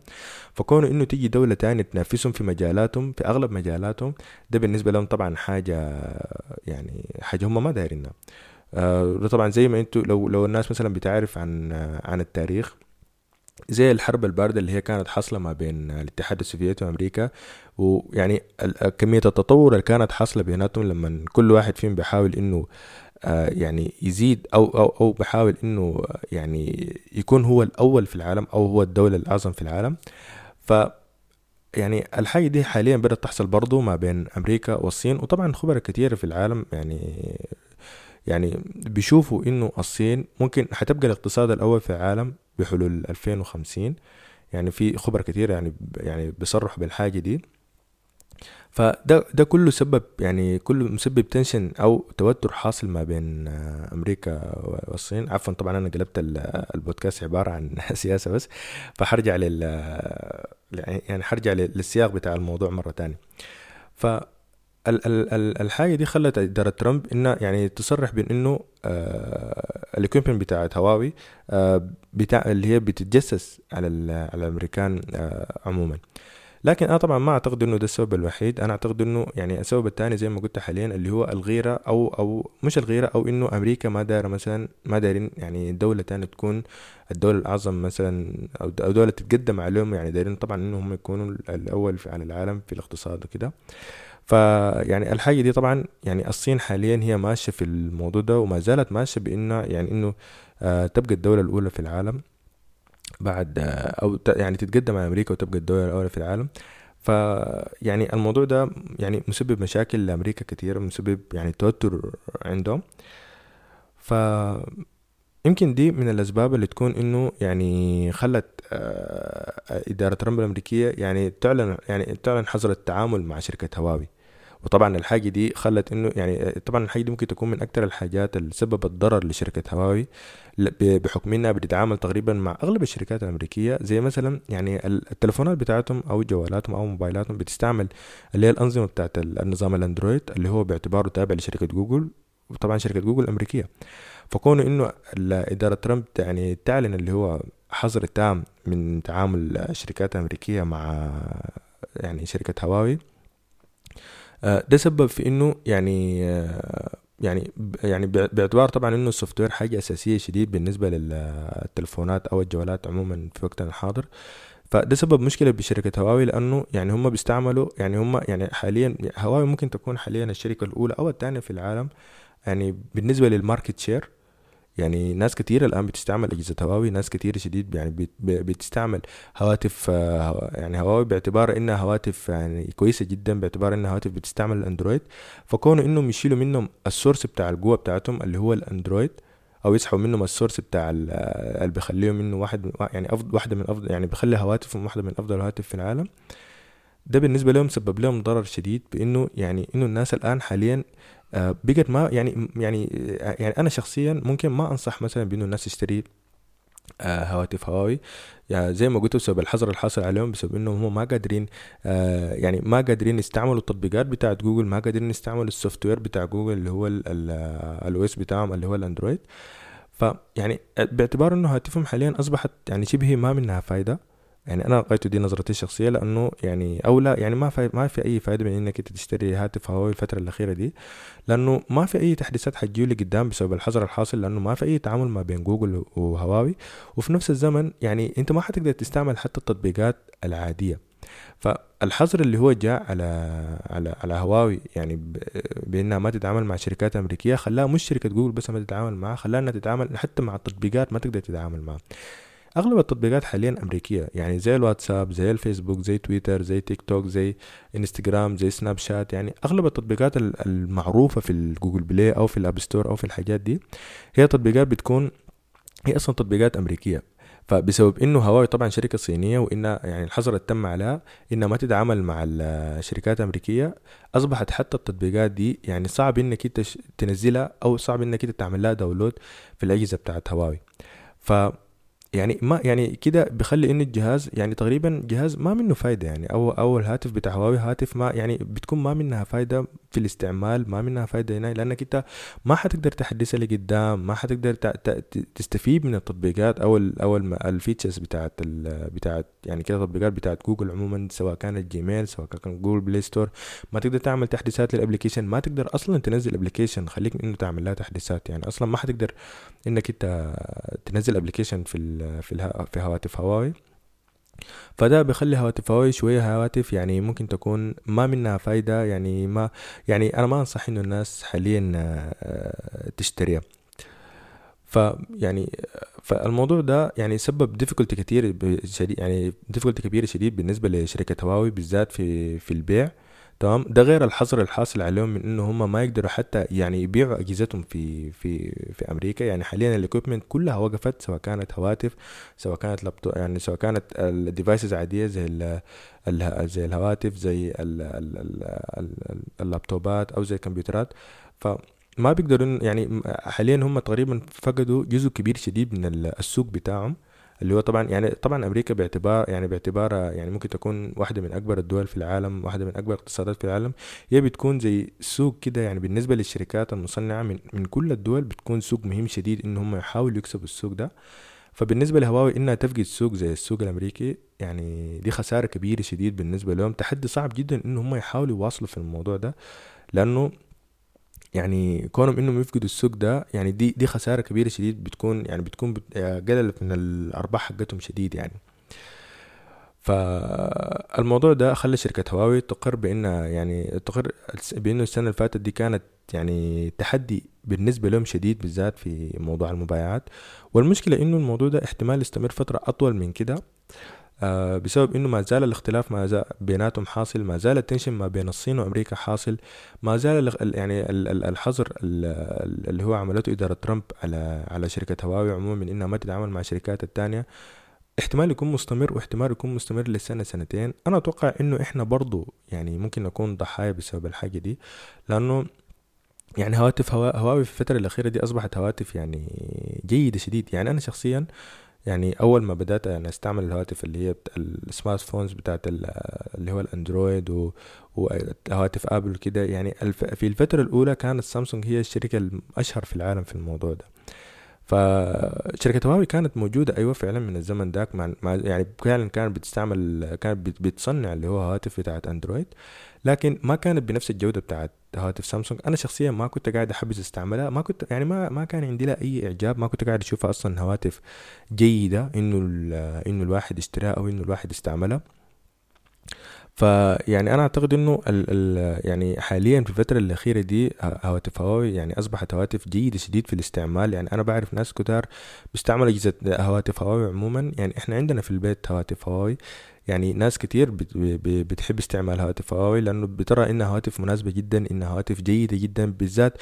فكونه إنه تيجي دولة تانية تنافسهم في مجالاتهم في أغلب مجالاتهم ده بالنسبة لهم طبعا حاجة يعني حاجة هم ما دايرينها آه، ده طبعا زي ما أنتوا لو لو الناس مثلا بتعرف عن عن التاريخ زي الحرب الباردة اللي هي كانت حاصلة ما بين الاتحاد السوفيتي وأمريكا ويعني كمية التطور اللي كانت حاصلة بيناتهم لما كل واحد فيهم بيحاول إنه آه، يعني يزيد أو أو أو بيحاول إنه يعني يكون هو الأول في العالم أو هو الدولة الأعظم في العالم. ف يعني الحاجة دي حاليا بدأت تحصل برضو ما بين أمريكا والصين وطبعا خبراء كتير في العالم يعني يعني بيشوفوا إنه الصين ممكن حتبقى الاقتصاد الأول في العالم بحلول 2050 يعني في خبراء كتير يعني يعني بيصرحوا بالحاجة دي. فده ده كله سبب يعني كله مسبب tension أو توتر حاصل ما بين أمريكا والصين. عفوا طبعا أنا قلبت البودكاست عبارة عن [laughs] سياسة بس. فحرجع لل يعني حرجع للسياق بتاع الموضوع مرة تانية. ف الحاجة دي خلت إدارة ترامب انها يعني تصرح بان إنه آه ال equipment بتاعت هواوي آه بتاع اللي هي بتتجسس على على الأمريكان آه عموما. لكن أنا طبعا ما أعتقد إنه ده السبب الوحيد. أنا أعتقد إنه يعني السبب الثاني زي ما قلت حاليا اللي هو الغيرة أو أو مش الغيرة أو إنه أمريكا ما دايرة مثلا ما دايرين يعني دولة تانية تكون الدولة الأعظم مثلا أو دولة تتقدم عليهم يعني دايرين طبعا انه هم يكونوا الأول على العالم في الاقتصاد وكده. فيعني الحاجة دي طبعا يعني الصين حاليا هي ماشية في الموضوع ده وما زالت ماشية بانه يعني إنه آه تبقى الدولة الأولى في العالم. بعد أو يعني تتقدم على أمريكا وتبقى الدولة الأولى في العالم. ف يعني الموضوع ده يعني مسبب مشاكل لأمريكا كثير مسبب يعني توتر عندهم. ف يمكن دي من الأسباب اللي تكون إنه يعني خلت آه إدارة ترامب الأمريكية يعني تعلن يعني تعلن حظر التعامل مع شركة هواوي. وطبعا الحاجة دي خلت إنه يعني طبعا الحاجة دي ممكن تكون من أكثر الحاجات اللي سببت ضرر لشركة هواوي بحكم إنها بتتعامل تقريبا مع أغلب الشركات الأمريكية زي مثلا يعني التلفونات بتاعتهم أو جوالاتهم أو موبايلاتهم بتستعمل اللي هي الأنظمة بتاعت النظام الأندرويد اللي هو باعتباره تابع لشركة جوجل وطبعا شركة جوجل الامريكية فكونه إنه إدارة ترامب يعني تعلن اللي هو حظر تام من تعامل الشركات الأمريكية مع يعني شركة هواوي ده سبب في إنه يعني آه، يعني يعني باعتبار طبعا إنه ال software حاجة أساسية شديد بالنسبة للتلفونات أو الجوالات عموما في وقتنا الحاضر. فده سبب مشكلة بشركة هواوي لأنه يعني هم بيستعملوا يعني هم يعني حاليا هواوي ممكن تكون حاليا الشركة الأولى أو الثانية في العالم يعني بالنسبة لل market share يعني ناس كتير الآن بتستعمل أجهزة هواوي ناس كتير شديد يعني بتستعمل هواتف آه، يعني هواوي باعتبار إنها هواتف يعني كويسة جدا باعتبار إنها هواتف بتستعمل ال Android. فكونه إنهم يشيلوا منهم السورس بتاع القوة بتاعتهم اللي هو الأندرويد أو يسحبوا منهم السورس بتاع اللي بيخليهم منه واحد يعني افضل واحدة من افضل يعني بيخلي هواتفهم واحدة من أفضل الهواتف في العالم. ده بالنسبة لهم سبب لهم ضرر شديد بإنه يعني إنه الناس الآن حاليا آه، بقت ما يعني يعني يعني أنا شخصيا ممكن ما انصح مثلا بانه الناس تشتري آه، هواتف هواوي يعني زي ما قلت بسبب الحظر الحاصل عليهم بسبب انهم هم ما قادرين آه، يعني ما قادرين يستعملوا التطبيقات بتاعت جوجل ما قادرين يستعملوا ال software بتاع جوجل اللي هو ال OS بتاعهم اللي هو ال Android فيعني باعتبار انه هاتفهم حاليا اصبحت يعني شبه ما منها فايده يعني أنا لقيت دي نظرتي الشخصية لأنه يعني أو لا يعني ما في ما في أي فائده من إنك أنت تشتري هاتف هواوي الفترة الأخيرة دي لأنه ما في أي تحديثات حتجي لي قدام بسبب الحظر الحاصل لأنه ما في أي تعامل ما بين جوجل وهواوي. وفي نفس الزمن يعني أنت ما حتقدر تستعمل حتى التطبيقات العادية. فالحظر اللي هو جاء على على على هواوي يعني بإنها ما تتعامل مع شركات أمريكية خلاها مش شركة جوجل بس ما تتعامل معها خلاها إنها تتعامل حتى مع التطبيقات ما تقدر تتعامل معها. أغلب التطبيقات حاليا أمريكية يعني زي الواتساب زي الفيسبوك زي تويتر زي تيك توك زي انستغرام زي سناب شات يعني أغلب التطبيقات المعروفة في ال Google Play أو في ال App Store أو في الحاجات دي هي تطبيقات بتكون هي أصلا تطبيقات أمريكية. فبسبب إنه هواوي طبعا شركة صينية وإنها يعني الحظر تم عليها إنها ما تتعامل مع الشركات الامريكيه أصبحت حتى التطبيقات دي يعني صعب إنك انت تنزلها أو صعب إنك انت تعمل لها داونلود في الأجهزة بتاعت هواوي. ف يعني ما يعني كده بخلي إن الجهاز يعني تقريبا جهاز ما منه فايدة يعني. أو أو الهاتف بتاع هواوي هاتف ما يعني بتكون ما منها فايدة في الاستعمال ما منها فايدة هنا لأنك أنت ما حتقدر تحدثها لقدام ما حتقدر تستفيد من التطبيقات أو ال أو ال features بتاعت بتاعت يعني كده تطبيقات بتاعت جوجل عموما سواء كانت جيميل سواء كان Google Play Store ما تقدر تعمل تحديثات لل application ما تقدر أصلا تنزل application خليك إنه تعمل لها تحديثات. يعني أصلا ما حتقدر إنك أنت تنزل application في في في هواتف هواوي. فده بيخلي هواتف هواوي شوية هواتف يعني ممكن تكون ما منها فايدة يعني ما يعني أنا ما أنصح إنه الناس حاليا آه، تشتريها. فيعني فالموضوع ده يعني سبب difficulty كتير شديد يعني difficulty كبيرة شديد بالنسبة لشركة هواوي بالذات في في البيع. تمام؟ ده غير الحظر الحاصل عليهم من إنه هم ما يقدروا حتى يعني يبيعوا أجهزتهم في في في أمريكا. يعني حاليا ال equipment كلها وقفت سواء كانت هواتف سواء كانت لابتوب يعني سواء كانت ال devices عادية زي ال زي الهواتف زي اللابتوبات أو زي الكمبيوترات. فما بيقدروا يعني حاليا هم تقريبا فقدوا جزء كبير شديد من السوق بتاعهم. اللي هو طبعا يعني طبعا أمريكا باعتبار يعني باعتبارها يعني ممكن تكون واحدة من أكبر الدول في العالم واحدة من أكبر الاقتصادات في العالم. هي بتكون زي سوق كده يعني بالنسبة للشركات المصنعة من, من كل الدول بتكون سوق مهم شديد إن هم يحاولوا يكسبوا السوق ده. فبالنسبة لهواوي إنها تفقد سوق زي السوق الأمريكي يعني دي خسارة كبيرة شديد بالنسبة لهم. تحدي صعب جدا إن هم يحاولوا يواصلوا في الموضوع ده لأنه يعني كونهم إنهم يفقدوا السوق ده يعني دي دي خسارة كبيرة شديد بتكون يعني بتكون قللت من الأرباح حقتهم شديد يعني. فالموضوع ده خلى شركة هواوي تقر بأنها يعني تقر بأنه السنة اللي فاتت دي كانت يعني تحدي بالنسبة لهم شديد بالذات في موضوع المبايعات. والمشكلة إنه الموضوع ده احتمال يستمر فترة أطول من كده. آه، بسبب إنه ما زال الاختلاف ما زال بيناتهم حاصل ما زال التنشن ما بين الصين وأمريكا حاصل ما زال يعني الحظر اللي هو عملته إدارة ترامب على على شركة هواوي عموما من إنها ما تتعامل مع الشركات التانية. احتمال يكون مستمر واحتمال يكون مستمر لسنة سنتين. أنا أتوقع إنه إحنا برضو يعني ممكن نكون ضحايا بسبب الحاجة دي لأنه يعني هواتف هواوي في الفترة الأخيرة دي أصبحت هواتف يعني جيدة شديد. يعني أنا شخصيا يعني أول ما بدأت يعني أستعمل الهواتف اللي هي ال smartphones بتاعت اللي هو ال Android وهواتف آبل كده يعني في الفترة الأولى كانت سامسونج هي الشركة الأشهر في العالم في الموضوع ده. فشركة هواوي كانت موجودة أيوة فعلا من الزمن ذاك مع يعني فعلا كانت بتستعمل كانت بتصنع اللي هو هواتف بتاعت Android. لكن ما كانت بنفس الجودة بتاعت هواتف سامسونج. أنا شخصيا ما كنت قاعد احبس استعملها ما كنت يعني ما ما كان عندي لها أي إعجاب. ما كنت قاعد أشوفها أصلا هواتف جيدة إنه إنه الواحد يشتريها أو إنه الواحد يستعملها فيعني أنا أعتقد إنه ال ال يعني حاليا في الفترة الأخيرة دي هواتف هواوي يعني أصبحت هواتف جيده شديد في الاستعمال. يعني أنا بعرف ناس كتار بيستعملوا أجهزة هواتف هواوي عموما. يعني إحنا عندنا في البيت هواتف هواوي يعني ناس كتير بتحب استعمال هواتف هواوي لأنه بترى انها هواتف مناسبة جدا انها هواتف جيدة جدا بالذات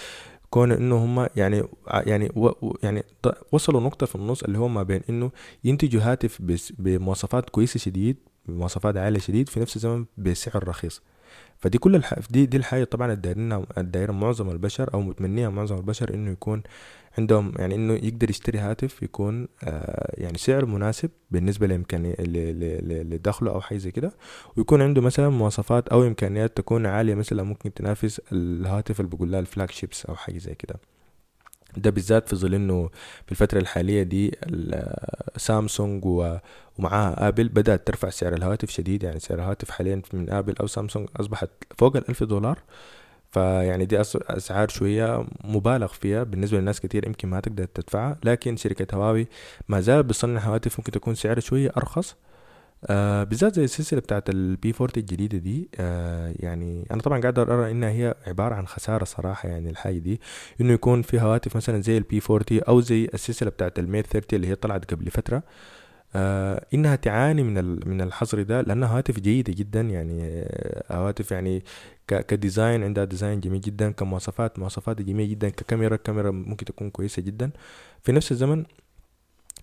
كون إنه هم يعني يعني و يعني وصلوا نقطة في النص اللي هو ما بين إنه ينتجوا هاتف بمواصفات كويسة شديد بمواصفات عالية شديد في نفس الزمن بسعر رخيص. فدي كل الح... دي دي الحاجة طبعا الدايره معظم البشر أو متمنيها معظم البشر إنه يكون عندهم يعني إنه يقدر يشتري هاتف يكون آه يعني سعر مناسب بالنسبة لامكانيه لدخله أو حاجة زي كده. ويكون عنده مثلا مواصفات أو إمكانيات تكون عالية مثلا ممكن تنافس الهاتف اللي بقول لها ال flagships أو حاجة زي كده. ده بالذات في ظل إنه في الفترة الحالية دي سامسونج ومعاها آبل بدأت ترفع سعر الهواتف شديد. يعني سعر الهواتف حاليا من آبل أو سامسونج أصبحت فوق الألف دولار. فيعني دي أسعار شوية مبالغ فيها بالنسبة لناس كتير يمكن ما تقدر تدفعها لكن شركة هواوي ما زال بتصنع هواتف ممكن تكون سعرها شوية أرخص. آه بالذات زي السلسلة بتاعت ال P40 الجديدة دي آه يعني أنا طبعا قاعد أرى إنها هي عبارة عن خسارة صراحة يعني الحاجة دي إنه يكون في هواتف مثلا زي ال P40 أو زي السلسلة بتاعت ال Mate 30 اللي هي طلعت قبل فترة. آه إنها تعاني من من الحظر ده لأنها هواتف جيدة جدا يعني آه هواتف يعني ك design عندها design جميل جدا كمواصفات مواصفات جميلة جدا ككاميرا كاميرا ممكن تكون كويسة جدا. في نفس الزمن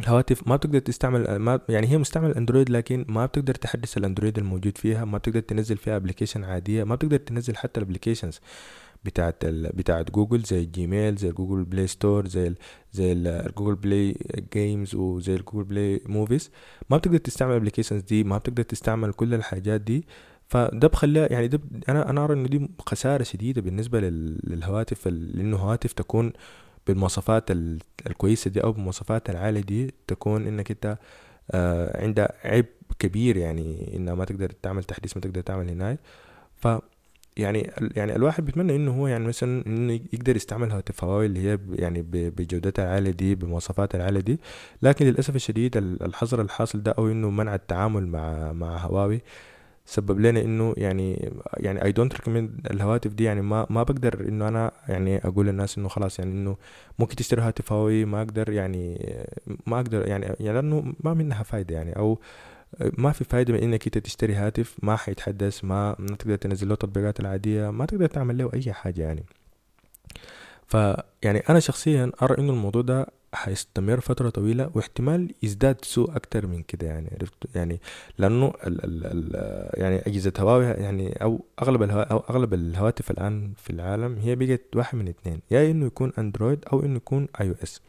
الهواتف ما بتقدر تستعمل ما يعني هي مستعمل Android لكن ما بتقدر تحدث ال Android الموجود فيها ما بتقدر تنزل فيها application عادية ما بتقدر تنزل حتى ال applications بتاعت ال... بتاعت جوجل زي ال Gmail زي Google Play Store زي ال... زي ال Google Play Games وزي ال Google Play Movies ما بتقدر تستعمل ال applications دي ما بتقدر تستعمل كل الحاجات دي. فده بخليها يعني ده أنا أنا ارى انه دي خسارة شديدة بالنسبة للهواتف لأنه هواتف تكون بالمواصفات الكويسة دي أو بالمواصفات العالية دي تكون إنك أنت آه عندها عيب كبير يعني إنها ما تقدر تعمل تحديث ما تقدر تعمل هناك. ف يعني يعني الواحد بيتمنى إنه هو يعني مثلا إنه يقدر يستعمل هواتف هواوي اللي هي يعني بجودتها العالية دي بمواصفاتها العالية دي. لكن للأسف الشديد الحظر الحاصل ده أو إنه منع التعامل مع مع هواوي سبب لنا إنه يعني يعني I don't recommend الهواتف دي يعني ما ما بقدر إنه أنا يعني أقول للناس إنه خلاص يعني إنه ممكن تشتري هاتف هواوي ما أقدر يعني ما أقدر يعني يعني لأنه ما منها فايدة يعني. أو ما في فايدة من إنك أنت تشتري هاتف ما حيتحدث ما, ما تقدر تنزل له التطبيقات العادية ما تقدر تعمل له أي حاجة يعني. فيعني أنا شخصيا أرى إنه الموضوع ده حيستمر فترة طويلة واحتمال يزداد سوء أكتر من كده يعني عرفت؟ يعني لأنه ال ال ال يعني أجهزة هواوي يعني أو أغلب الهوا أو أغلب الهواتف الآن في العالم هي بقت واحد من اثنين يا إنه يكون أندرويد أو إنه يكون أي أو إس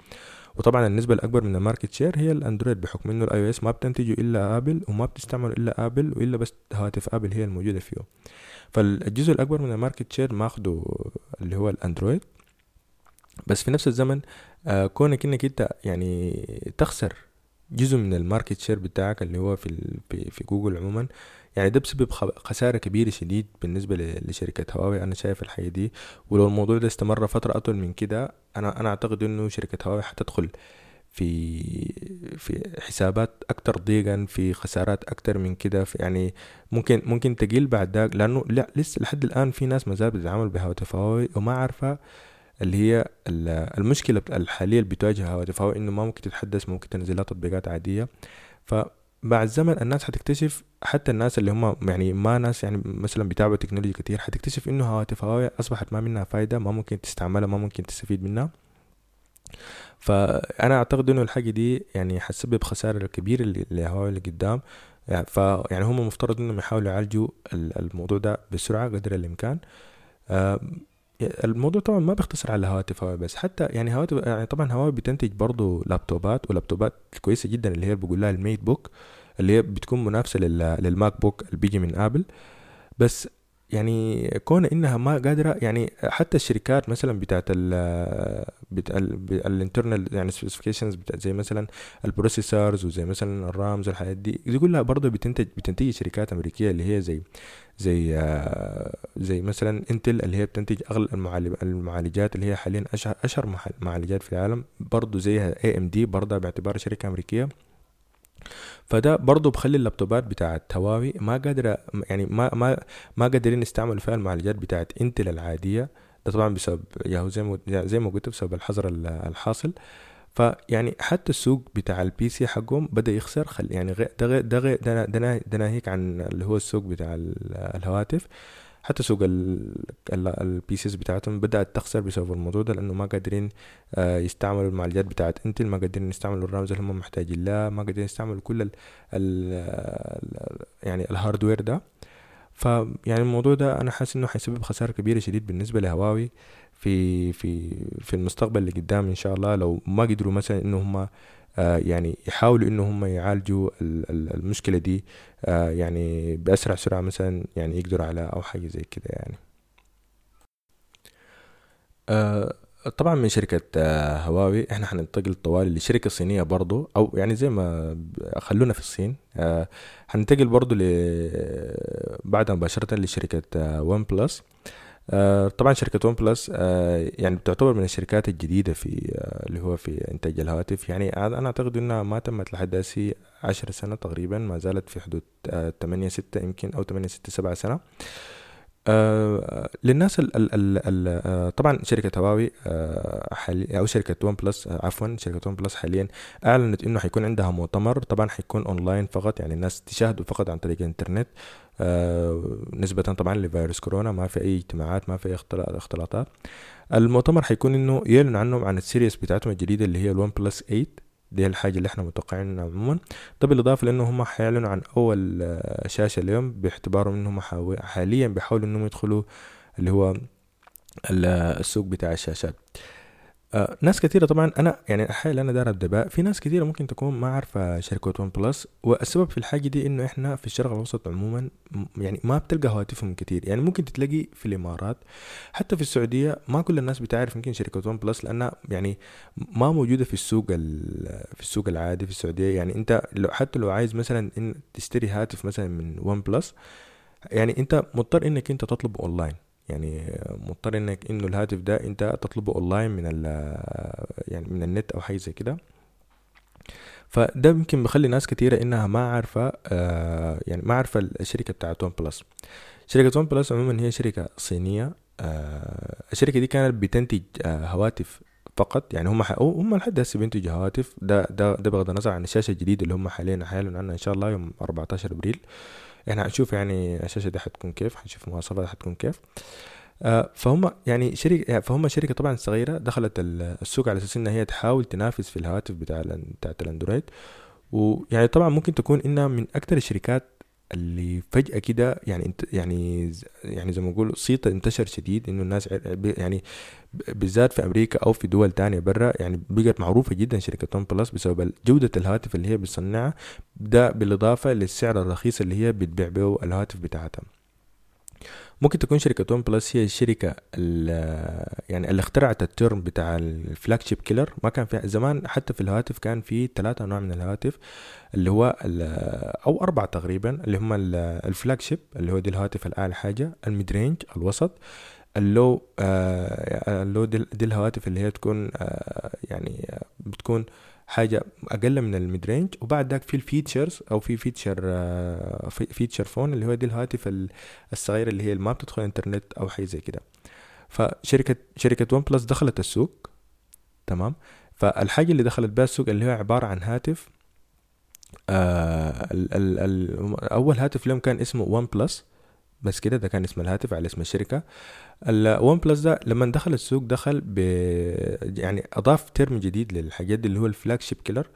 وطبعا النسبة الأكبر من ال market share هي ال Android بحكم إنه ال iOS ما بتنتجه إلا آبل وما بتستعمل إلا آبل وإلا بس هواتف آبل هي الموجودة فيه. فالجزء الأكبر من ال market share ماخده اللي هو ال Android بس في نفس الزمن آه كونك إنك أنت يعني تخسر جزء من ال market share بتاعك اللي هو في في جوجل عموما يعني ده بسبب خسارة كبيرة شديد بالنسبة لشركة هواوي. أنا شايف الحاجة دي ولو الموضوع ده استمر فترة أطول من كده أنا أنا أعتقد إنه شركة هواوي حتدخل في في حسابات أكتر ضيقا في خسارات أكتر من كده. يعني ممكن ممكن تقل بعد ذاك لأنه لا لسه لحد الآن في ناس ما زالت بتتعامل بهواتف هواوي وما عارفة اللي هي المشكلة الحالية اللي بتواجهها هواتف هواوي إنه ما ممكن تتحدث ممكن تنزل لها تطبيقات عادية. فمع الزمن الناس حتكتشف حتى الناس اللي هم يعني ما ناس يعني مثلا بيتابعوا تكنولوجيا كتير حتكتشف إنه هواتف هواوي أصبحت ما منها فايدة ما ممكن تستعملها ما ممكن تستفيد منها. فأنا أعتقد إنه الحاجة دي يعني حتسبب خسارة كبيرة لهواوي اللي قدام. يعني ف يعني هم مفترض إنهم يحاولوا يعالجوا الموضوع ده بسرعة قدر الإمكان. الموضوع طبعا ما بيختصر على هواتف هواوي بس حتى يعني هواتف يعني طبعا هواوي بتنتج برضه لابتوبات ولابتوبات كويسة جدا اللي هي بقول لها ال MateBook اللي هي بتكون منافسة لل MacBook اللي بيجي من آبل. بس يعني كون إنها ما قادرة يعني حتى الشركات مثلا بتاعت ال ال internal يعني specifications زي مثلا ال processors وزي مثلا ال RAMs والحاجات دي دي كلها برضه بتنتج بتنتج شركات أمريكية اللي هي زي زي زي مثلا انتل اللي هي بتنتج أغلب المعالجات اللي هي حاليا أشهر اشهر معالجات في العالم برضه زيها AMD برضه باعتبارها شركة أمريكية. فده برضه بخلي اللابتوبات بتاعت هواوي ما قادرة يعني ما ما ما قادرين يستعملوا فيها المعالجات بتاعت انتل العادية. ده طبعا بسبب ياهو زي ما زي ما قلت بسبب الحظر الحاصل. فيعني حتى السوق بتاع ال PC حقهم بدأ يخسر خل يعني ده ده ده, ده ناهيك عن اللي هو السوق بتاع الهواتف. حتى سوق ال PCs بتاعتهم بدأت تخسر بسبب الموضوع ده لأنه ما قادرين آه، يستعملوا المعالجات بتاعت انتل ما قادرين يستعملوا ال RAMs اللي هم محتاجين لها ما قادرين يستعملوا كل ال يعني ال hardware ده. فيعني الموضوع ده أنا حاسس إنه حيسبب خسارة كبيرة شديد بالنسبة لهواوي في في في المستقبل اللي قدام إن شاء الله. لو ما قدروا مثلا إنه هم آه، يعني يحاولوا إنه هم يعالجوا المشكلة دي يعني بأسرع سرعة مثلا يعني يقدروا على أو حاجة زي كده يعني. آه، طبعا من شركة هواوي إحنا حننتقل طوالي لشركة صينية برضو أو يعني زي ما خلونا في الصين. حننتقل برضو ل بعد مباشرة لشركة OnePlus آه، طبعا شركة OnePlus آه، يعني بتعتبر من الشركات الجديدة في آه، اللي هو في إنتاج الهواتف يعني أنا أعتقد إنها ما تمت لحد هسي عشر سنة تقريبا ما زالت في حدود تمانية ستة يمكن أو تمانية ستة سبعة سنة. آه للناس ال ال ال آه طبعا شركة هواوي آه أو شركة OnePlus آه عفوا شركة OnePlus حاليا أعلنت إنه حيكون عندها مؤتمر. طبعا حيكون أونلاين فقط يعني الناس تشاهده فقط عن طريق الإنترنت. آه نسبة طبعا لفيروس كورونا ما في أي اجتماعات ما في أي اختلاطات. المؤتمر حيكون إنه يعلن عنهم عن ال series بتاعتهم الجديدة اللي هي ال OnePlus 8 دي الحاجة اللي إحنا متوقعين عموما. ده بالإضافة لأنه هم حيعلنوا عن أول آه، شاشة ليهم باعتبارهم إنهم حاليا بيحاولوا إنهم يدخلوا اللي هو السوق بتاع الشاشات. آه ناس كثيرة طبعا أنا يعني الحاجة اللي أنا داير أبدأ في ناس كثيرة ممكن تكون ما عارفة شركة OnePlus والسبب في الحاجة دي إنه إحنا في الشرق الأوسط عموما يعني ما بتلقى هواتفهم كثير يعني ممكن تلاقي في الإمارات حتى في السعودية ما كل الناس بتعرف يمكن شركة OnePlus لأنها يعني ما موجودة في السوق في السوق العادي في السعودية. يعني أنت لو حتى لو عايز مثلا إن تشتري هاتف مثلا من OnePlus يعني أنت مضطر إنك أنت تطلبه أونلاين. يعني مضطر إنك إنه الهاتف ده أنت تطلبه اونلاين من ال يعني من النت أو حاجة زي كده. فده يمكن بخلي ناس كتيرة إنها ما عارفة آه يعني ما عارفة الشركة بتاعت OnePlus شركة OnePlus عموما هي شركة صينية آه الشركة دي كانت بتنتج آه هواتف فقط. يعني هم هم لحد هسه بينتجوا هواتف. ده ده ده بغض النظر عن الشاشة الجديدة اللي هم حاليا حيعلنوا عنها إن شاء الله يوم 14 أبريل. إحنا هنشوف يعني الشاشة دي حتكون كيف هنشوف المواصفات حتكون كيف. آه فهم يعني شركة يعني فهم شركة طبعا صغيرة دخلت السوق على أساس إنها هي تحاول تنافس في الهواتف بتاع بتاعت الأندرويد. ويعني طبعا ممكن تكون إنها من أكثر الشركات اللي فجأة كده يعني انت يعني يعني زي ما نقول صيت انتشر شديد إنه الناس يعني بالذات في أمريكا أو في دول تانية برا يعني بقت معروفة جدا شركة ون بلس بسبب جودة الهاتف اللي هي بتصنعها ده بالإضافة للسعر الرخيص اللي هي بتبيع به الهواتف بتاعتها. ممكن تكون شركة OnePlus هي الشركة يعني اللي اخترعت ال term بتاع ال flagship killer ما كان في زمان حتى في الهواتف كان في ثلاثة انواع من الهواتف اللي هو أو أربعة تقريبا اللي هم ال flagship اللي هو دي الهواتف الأعلى حاجة ال mid range الوسط ال low آه ال low دي, دي الهواتف اللي هي تكون آه يعني آه حاجة أقل من ال mid range وبعد ذاك في ال features أو في feature آه feature phone اللي هو دي الهواتف الصغيرة اللي هي ما بتدخل انترنت أو حاجة زي كده. فشركة شركة OnePlus دخلت السوق تمام؟ فالحاجة اللي دخلت بها السوق اللي هو عبارة عن هاتف آه ال ال ال أول هاتف لهم كان اسمه OnePlus بس كده ده كان اسم الهاتف على اسم الشركة. ال OnePlus ده لما دخل السوق دخل ب يعني أضاف term جديد للحاجات دي اللي هو ال flagship killer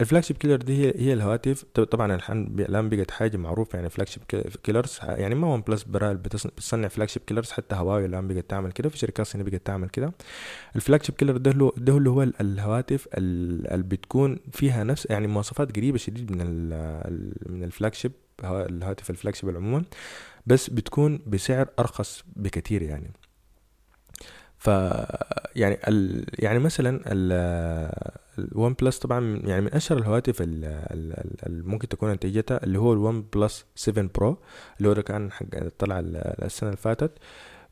ال flagship killer دي هي, الهواتف. طبعا الآن بقت حاجة معروفة يعني flagship killers يعني ما OnePlus برا بتصنع flagship killers حتى هواوي الآن بقت تعمل كده في شركات صينية بقت تعمل كده. ال flagship killer ده ده اللي هو الهواتف اللي بتكون فيها نفس يعني مواصفات قريبة شديد من من ال flagship الهاتف شيب عموما بس بتكون بسعر أرخص بكثير يعني. ف يعني ال... يعني مثلا ال OnePlus طبعا يعني من أشهر الهواتف اللي ممكن تكون انتجتها اللي هو ال OnePlus 7 Pro اللي هو كان حق طلع السنة اللي فاتت.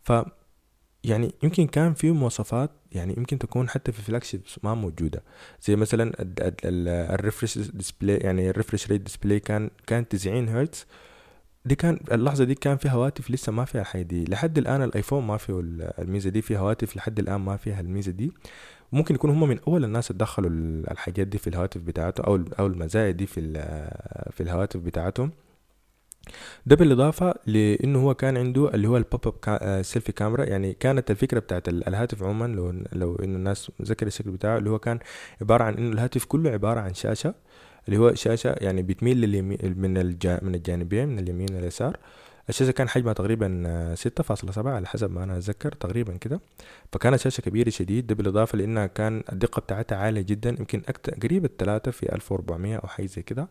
ف يعني يمكن كان في مواصفات يعني يمكن تكون حتى في flag ما موجودة. زي مثلا ال refresh display يعني ال refresh rate display كان كان 90 هرتز دي كان اللحظة دي كان في هواتف لسه ما فيها الحاجة دي. لحد الآن الآيفون ما فيه الميزة دي في هواتف لحد الآن ما فيها الميزة دي. ممكن يكون هم من أول الناس اللي دخلوا الحاجات دي في الهواتف بتاعتهم أو أو المزايا دي في في الهواتف بتاعتهم. ده بالإضافة لأنه هو كان عنده اللي هو ال pop up selfie camera يعني كانت الفكرة بتاعت الهاتف عموما لو لو إنه الناس ذكر الشكل بتاعه اللي هو كان عبارة عن إنه الهاتف كله عبارة عن شاشة اللي هو شاشة يعني بتميل لليمين من من الجانبين من اليمين واليسار الشاشة كان حجمها تقريبا ستة فاصلة سبعة على حسب ما أنا أتذكر تقريبا كده. فكانت شاشة كبيرة شديد. ده بالإضافة لأنها كان الدقة بتاعتها عالية جدا يمكن أكتر قريب التلاتة في ألف وأربعمية أو حاجة زي كده.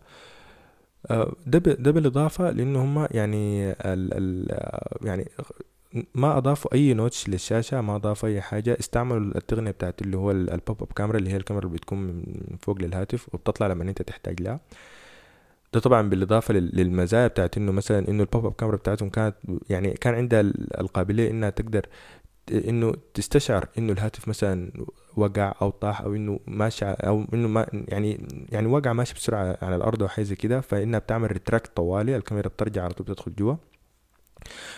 ده ده بالإضافة لأنه هما يعني ال ال يعني ما أضافوا أي notch للشاشة ما أضافوا أي حاجة استعملوا التقنية بتاعت اللي هو ال pop up camera اللي هي الكاميرا اللي بتكون من فوق للهاتف وبتطلع لما أنت تحتاج لها. ده طبعا بالإضافة للمزايا بتاعت إنه مثلا إنه ال pop up camera بتاعتهم كانت يعني كان عندها القابلية إنها تقدر إنه تستشعر إنه الهاتف مثلا وقع أو طاح أو إنه ماشي أو إنه ما يعني يعني وقع ماشي بسرعة على الأرض أو حاجة زي كده فإنها بتعمل retract طوالي الكاميرا بترجع على طول بتدخل جوا.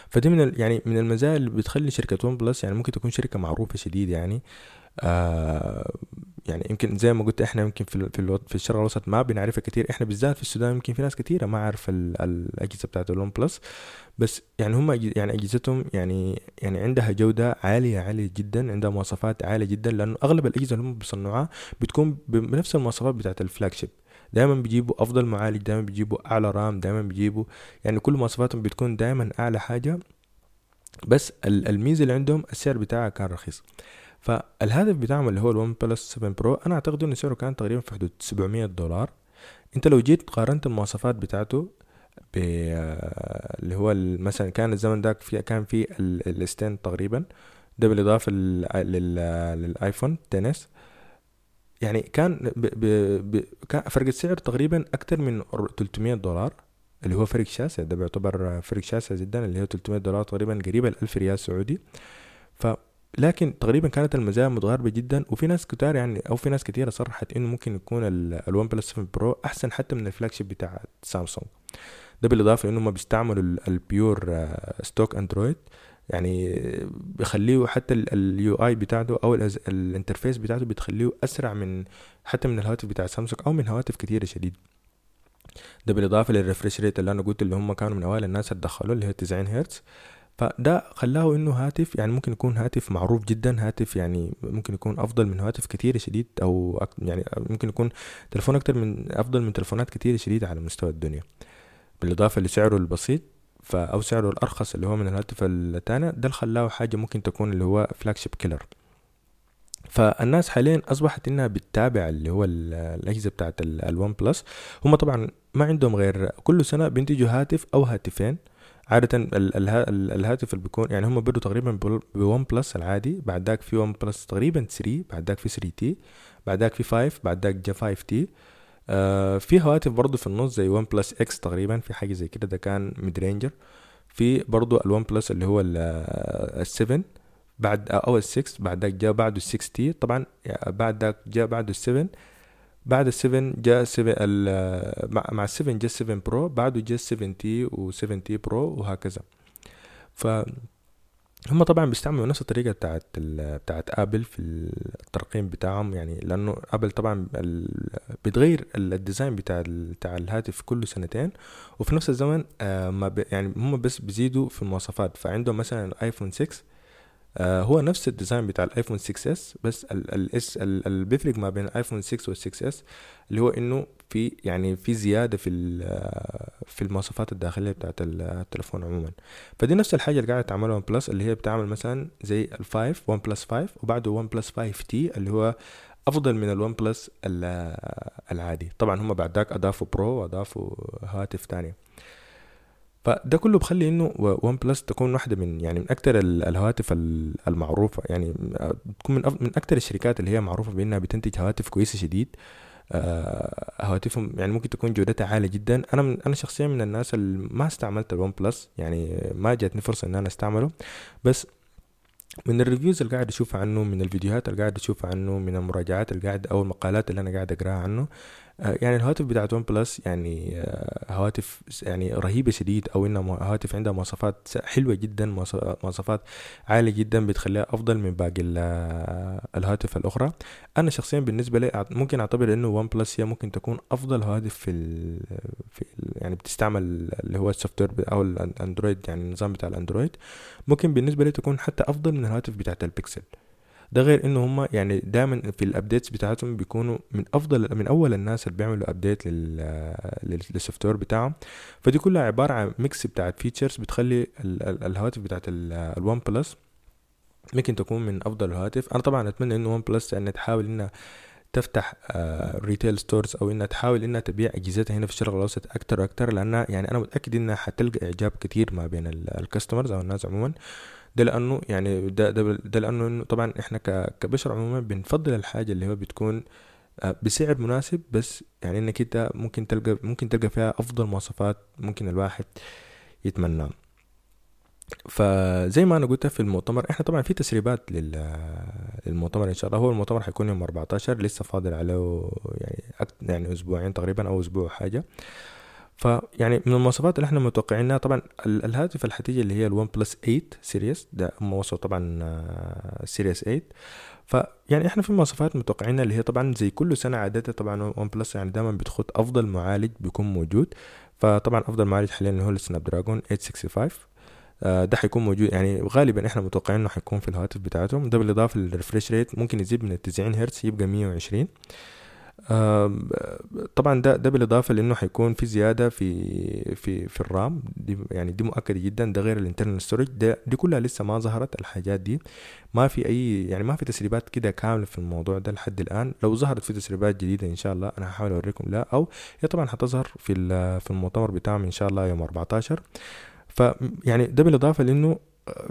فدي من يعني من المزايا اللي بتخلي شركة OnePlus يعني ممكن تكون شركة معروفة شديد يعني. آه يعني يمكن زي ما قلت إحنا يمكن في في, في الشرق الأوسط ما بنعرفها كتير. إحنا بالذات في السودان يمكن في ناس كتيرة ما عارفه الأجهزة بتاعت ال OnePlus بس يعني هم يعني أجهزتهم يعني يعني عندها جودة عاليه عالية جدا عندها مواصفات عالية جدا لأنه أغلب الأجهزة اللي هم بيصنعوها بتكون بنفس المواصفات بتاعت ال flagship دايما بيجيبوا أفضل معالج دايما بيجيبوا أعلى RAM دايما بيجيبوا يعني كل مواصفاتهم بتكون دايما أعلى حاجة. بس الميزة اللي عندهم السعر بتاعها كان رخيص. فالهاتف بتاعهم اللي هو ال OnePlus 7 Pro أنا أعتقد انه سعره كان تقريبا في حدود 700 دولار. أنت لو جيت قارنت المواصفات بتاعته ب اللي هو مثلا كان الزمن ذاك في كان في ال S10 تقريبا ده بالإضافة للايفون 10 يعني كان ب ب كان فرق السعر تقريبا أكثر من 300 دولار اللي هو فرق شاسع ده بيعتبر فرق شاسع جدا اللي هو 300 دولار تقريبا قريبة ل 1000 ريال سعودي. ف لكن تقريبا كانت المزايا متقاربة جدا وفي ناس كتار يعني أو في ناس كتيرة صرحت إنه ممكن يكون ال OnePlus 7 Pro أحسن حتى من ال flagship بتاع سامسونج ده بالإضافة إنه ما بيستعملوا ال pure stock Android يعني بيخليه حتى ال UI بتاعته أو ال interface بتاعته بتخليه أسرع من حتى من الهواتف بتاع سامسونج أو من هواتف كتيرة شديد. ده بالإضافة لل refresh rate اللي أنا قلت اللي هم كانوا من أوائل الناس اللي دخلوه اللي هي 90 هرتز فده خلاه إنه هاتف يعني ممكن يكون هاتف معروف جدا هاتف يعني ممكن يكون أفضل من هواتف كتير شديد أو يعني ممكن يكون تلفون أكتر من أفضل من تلفونات كتير شديد على مستوى الدنيا. بالإضافة لسعره البسيط أو سعره الأرخص اللي هو من الهاتف التاني ده خلاه حاجة ممكن تكون اللي هو flagship killer فالناس حاليا أصبحت إنها بتتابع اللي هو الأجهزة بتاعت ال OnePlus هم طبعا ما عندهم غير كل سنة بينتجوا هاتف أو هاتفين. عادة الهاتف اللي بيكون يعني هم بدوا تقريبا ب OnePlus العادي بعد ذاك في OnePlus تقريبا 3 بعد ذاك في 3T بعد ذاك في 5 بعد ذاك جا 5T. آه في هواتف برضو في النص زي OnePlus X تقريبا في حاجة زي كده ده كان mid ranger. في برضو ال OnePlus اللي هو ال7 بعد أو ال6 بعد ذاك جاء بعده ال 6T. طبعا بعد ذاك جاء بعده ال7 بعد ال7 جاء 7 مع ال7 جاء 7 Pro بعده جاء 7 T و7 T Pro وهكذا. ف هم طبعا بيستعملوا نفس الطريقة بتاعت بتاعت Apple في الترقيم بتاعهم يعني لأنه Apple طبعا بتغير ال design بتاع بتاع الهاتف كل سنتين وفي نفس الزمن ما يعني هم بس بيزيدوا في المواصفات. فعندهم مثلا ال iPhone 6 آه هو نفس ال design بتاع ال iPhone 6 S بس ال S اللي بيفرق ما بين ال iPhone 6 وال 6 S اللي هو إنه في يعني في زيادة في في المواصفات الداخلية بتاعت التليفون عموما. فدي نفس الحاجة اللي قاعدة تعملها OnePlus اللي هي بتعمل مثلا زي ال five OnePlus 5 وبعده OnePlus 5 T اللي هو أفضل من ال OnePlus العادي. طبعا هم بعد ذاك أضافوا Pro وأضافوا هاتف تانية فده كله بخلي إنه OnePlus تكون واحدة من يعني من أكثر الهواتف المعروفة يعني تكون من من أكثر الشركات اللي هي معروفة بإنها بتنتج هواتف كويسة شديد. آه هواتفهم يعني ممكن تكون جودتها عالية جدا. أنا من أنا شخصيا من الناس اللي ما استعملت ال OnePlus يعني ما جاتني فرصة إن أنا أستعمله. بس من ال reviews اللي قاعد اشوفها عنه من الفيديوهات اللي قاعد اشوفها عنه من المراجعات اللي قاعد أو المقالات اللي أنا قاعد أقراها عنه يعني الهواتف بتاعت OnePlus يعني آه، هواتف يعني رهيبة شديد أو إنها هواتف عندها مواصفات حلوة جدا مواصفات عالية جدا بتخليها أفضل من باقي آه، الهواتف الأخرى. أنا شخصيا بالنسبة لي ممكن أعتبر إنه OnePlus هي ممكن تكون أفضل هواتف في, ال في ال يعني بتستعمل اللي هو ال software أو ال Android يعني النظام بتاع ال Android. ممكن بالنسبة لي تكون حتى أفضل من الهواتف بتاعت البيكسل. ده غير انه هم يعني دايما في ال updates بتاعتهم بيكونوا من أفضل من أول الناس اللي بيعملوا update لل software بتاعهم. فدي كلها عبارة عن mix بتاعت features بتخلي الهواتف بتاعت ال OnePlus ممكن تكون من أفضل الهواتف. أنا طبعا أتمنى انه OnePlus ان تحاول إنها تفتح retail آه، stores أو إنها تحاول إنها تبيع أجهزتها هنا في الشرق الأوسط أكتر وأكتر لأنها يعني أنا متأكد إنها حتلقى إعجاب كتير ما بين ال customers أو الناس عموما. ده لأنه يعني ده ده, ده لأنه طبعا إحنا كبشر عموما بنفضل الحاجة اللي هو بتكون آه، بسعر مناسب بس يعني إنك أنت ممكن تلقى ممكن تلقى فيها أفضل مواصفات ممكن الواحد يتمناها فزي ما أنا قلت في المؤتمر إحنا طبعا في تسريبات للمؤتمر إن شاء الله. هو المؤتمر حيكون يوم 14 لسه فاضل عليه يعني يعني أسبوعين تقريبا أو أسبوع حاجة. فيعني من المواصفات اللي إحنا متوقعينها طبعا الهاتف الحتيجي اللي هي ال OnePlus 8 series ده وصلوا طبعا series آه، 8 فيعني إحنا في مواصفات متوقعينها اللي هي طبعا زي كل سنة عاده طبعا OnePlus يعني دائما بتحط أفضل معالج بيكون موجود. فطبعا أفضل معالج حاليا اللي هو ال Snapdragon 865 آه، ده حيكون موجود. يعني غالبا إحنا متوقعين إنه حيكون في الهواتف بتاعتهم. ده بالإضافة لل refresh rate ممكن يزيد من 90 هرتز يبقى 120 آم، طبعا ده ده بالإضافة لأنه حيكون في زيادة في في في ال RAM. دي يعني دي مؤكدة جدا ده غير ال internal storage ده دي كلها لسه ما ظهرت الحاجات دي ما في أي يعني ما في تسريبات كده كاملة في الموضوع ده لحد الآن. لو ظهرت في تسريبات جديدة إن شاء الله أنا هحاول أوريكم لا أو هي طبعا حتظهر في في المؤتمر بتاعهم إن شاء الله يوم 14 ف يعني ده بالإضافة لأنه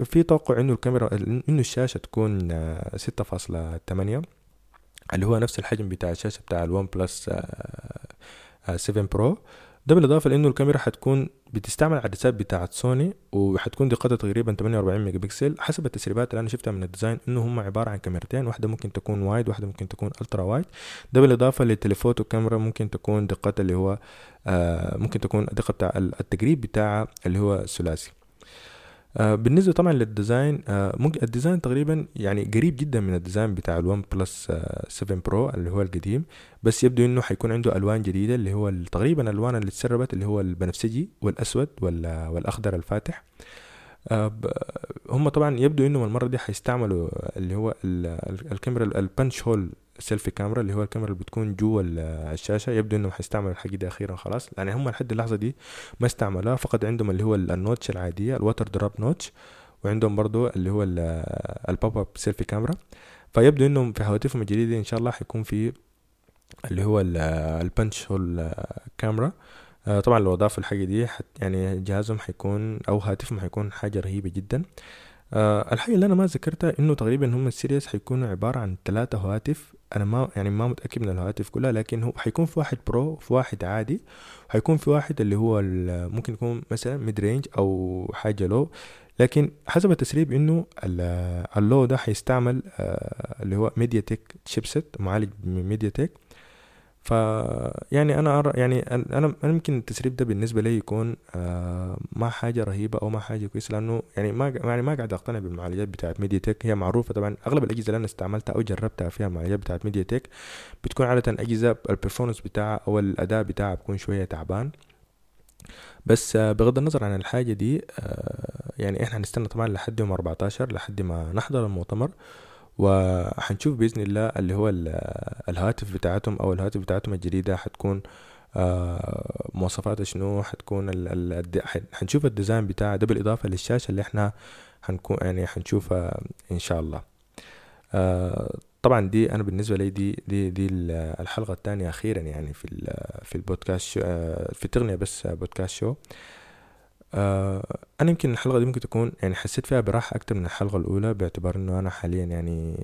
في توقع إنه الكاميرا إنه الشاشة تكون آه، 6.8 اللي هو نفس الحجم بتاع الشاشة بتاع ال OnePlus آه، 7 Pro. ده بالإضافة لإنه الكاميرا حتكون بتستعمل عدسات بتاعت سوني وحتكون دقتها تقريبا 48 ميجا بكسل حسب التسريبات اللي أنا شفتها من ال design إنه هم عبارة عن كاميرتين واحدة ممكن تكون wide واحدة ممكن تكون ultra wide. ده بالإضافة لل telephoto camera ممكن تكون دقتها اللي هو آه ممكن تكون الدقه بتاع التقريب بتاعها اللي هو ثلاثي. بالنسبة طبعا لل design آه ممكن ال design تقريبا يعني قريب جدا من ال design بتاع ال OnePlus آه 7 Pro اللي هو القديم. بس يبدو إنه حيكون عنده ألوان جديدة اللي هو تقريبا الألوان اللي تسربت اللي هو البنفسجي والأسود وال- والأخضر الفاتح. آه هم طبعا يبدو انهم المرة دي حيستعملوا اللي هو ال- ال- الكاميرا ال- ال punch hole selfie camera اللي هو الكاميرا اللي بتكون جوا ال- الشاشة. يبدو انهم حيستعملوا الحاجة دي أخيرا خلاص. يعني هم لحد اللحظة دي ما استعملوها. فقط عندهم اللي هو ال- ال notch العادية ال water drop notch وعندهم برضو اللي هو ال pop up selfie camera فيبدو انهم في هواتفهم الجديدة إن شاء الله حيكون في اللي هو ال punch hole camera طبعا لو أضافوا الحاجة دي يعني جهازهم حيكون أو هاتفهم حيكون حاجة رهيبة جدا. آه الحاجة اللي أنا ما ذكرتها إنه تقريبا هم ال series حيكونوا عبارة عن ثلاثة هواتف. أنا ما يعني ما متأكد من الهواتف كلها لكن هو حيكون في واحد Pro وفي واحد عادي. وحيكون في واحد اللي هو ممكن يكون مثلا mid range أو حاجة لو لكن حسب التسريب ال- ال low ده حيستعمل آه، اللي هو MediaTek chipset معالج MediaTek ف يعني أنا أرى يعني أنا أنا يمكن التسريب ده بالنسبة لي يكون آه ما حاجة رهيبة أو ما حاجة كويسة لأنه يعني ما يعني ما قاعد أقتنع بالمعالجات بتاعت MediaTek هي معروفة طبعا أغلب الأجهزة اللي أنا استعملتها أو جربتها فيها المعالجات بتاعت MediaTek بتكون عادة أجهزة ال performance بتاعها أو الأداء بتاعها بيكون شوية تعبان. بس آه، بغض النظر عن الحاجة دي آه، يعني إحنا هنستنى طبعا لحد يوم 14 لحد ما نحضر المؤتمر. وحنشوف بإذن الله اللي هو ال- الهاتف بتاعتهم أو الهاتف بتاعتهم الجديدة حتكون آه، مواصفاتها شنو حتكون ال ال حنشوف ال design بتاعها ده بالإضافة للشاشة اللي إحنا حنكون يعني حنشوفها إن شاء الله. آه، طبعا دي أنا بالنسبة لي دي دي دي ال- الحلقة الثانية أخيرا يعني في في البودكاست آه، في تغنية بس بودكاست شو. آه، أنا يمكن الحلقة دي ممكن تكون يعني حسيت فيها براحه أكتر من الحلقة الأولى باعتبار إنه أنا حاليا يعني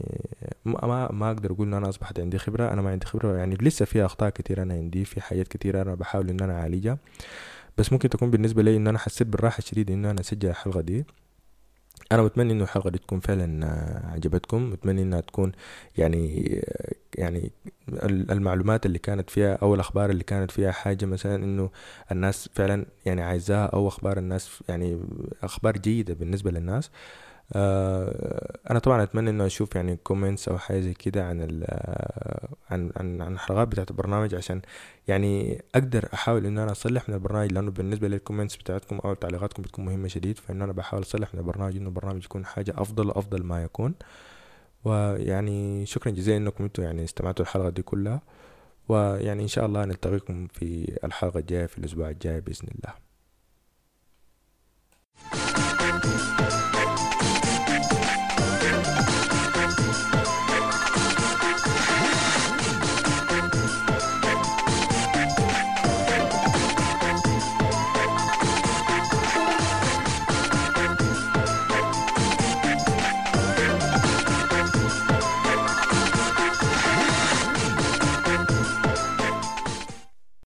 ما ما, أقدر أقول إن أنا أصبحت عندي خبرة. أنا ما عندي خبرة يعني لسه في أخطاء كتير أنا عندي في حاجات كتير أنا بحاول إن أنا أعالجها. بس ممكن تكون بالنسبة لي إن أنا حسيت بالراحة الشديدة إن أنا أسجل الحلقة دي. أنا متمنى إنه الحلقة دي تكون فعلا آه، عجبتكم. متمنى إنها تكون يعني آه، يعني ال- المعلومات اللي كانت فيها أو الأخبار اللي كانت فيها حاجة مثلا إنه الناس فعلا يعني عايزاها أو أخبار الناس يعني أخبار جيدة بالنسبة للناس. أنا طبعا أتمنى إنه أشوف يعني comments أو حاجة زي كده عن ال عن عن عن الحلقات بتاعت البرنامج عشان يعني أقدر أحاول إن أنا أصلح من البرنامج لأنه بالنسبة لي ال comments بتاعتكم أو تعليقاتكم بتكون مهمة شديد فإن أنا بحاول أصلح من البرنامج إنه البرنامج يكون حاجة أفضل أفضل ما يكون. ويعني شكرا جزيلا إنكم أنتم يعني استمعتوا الحلقة دي كلها. ويعني إن شاء الله نلتقيكم في الحلقة الجاية في الأسبوع الجاي بإذن الله.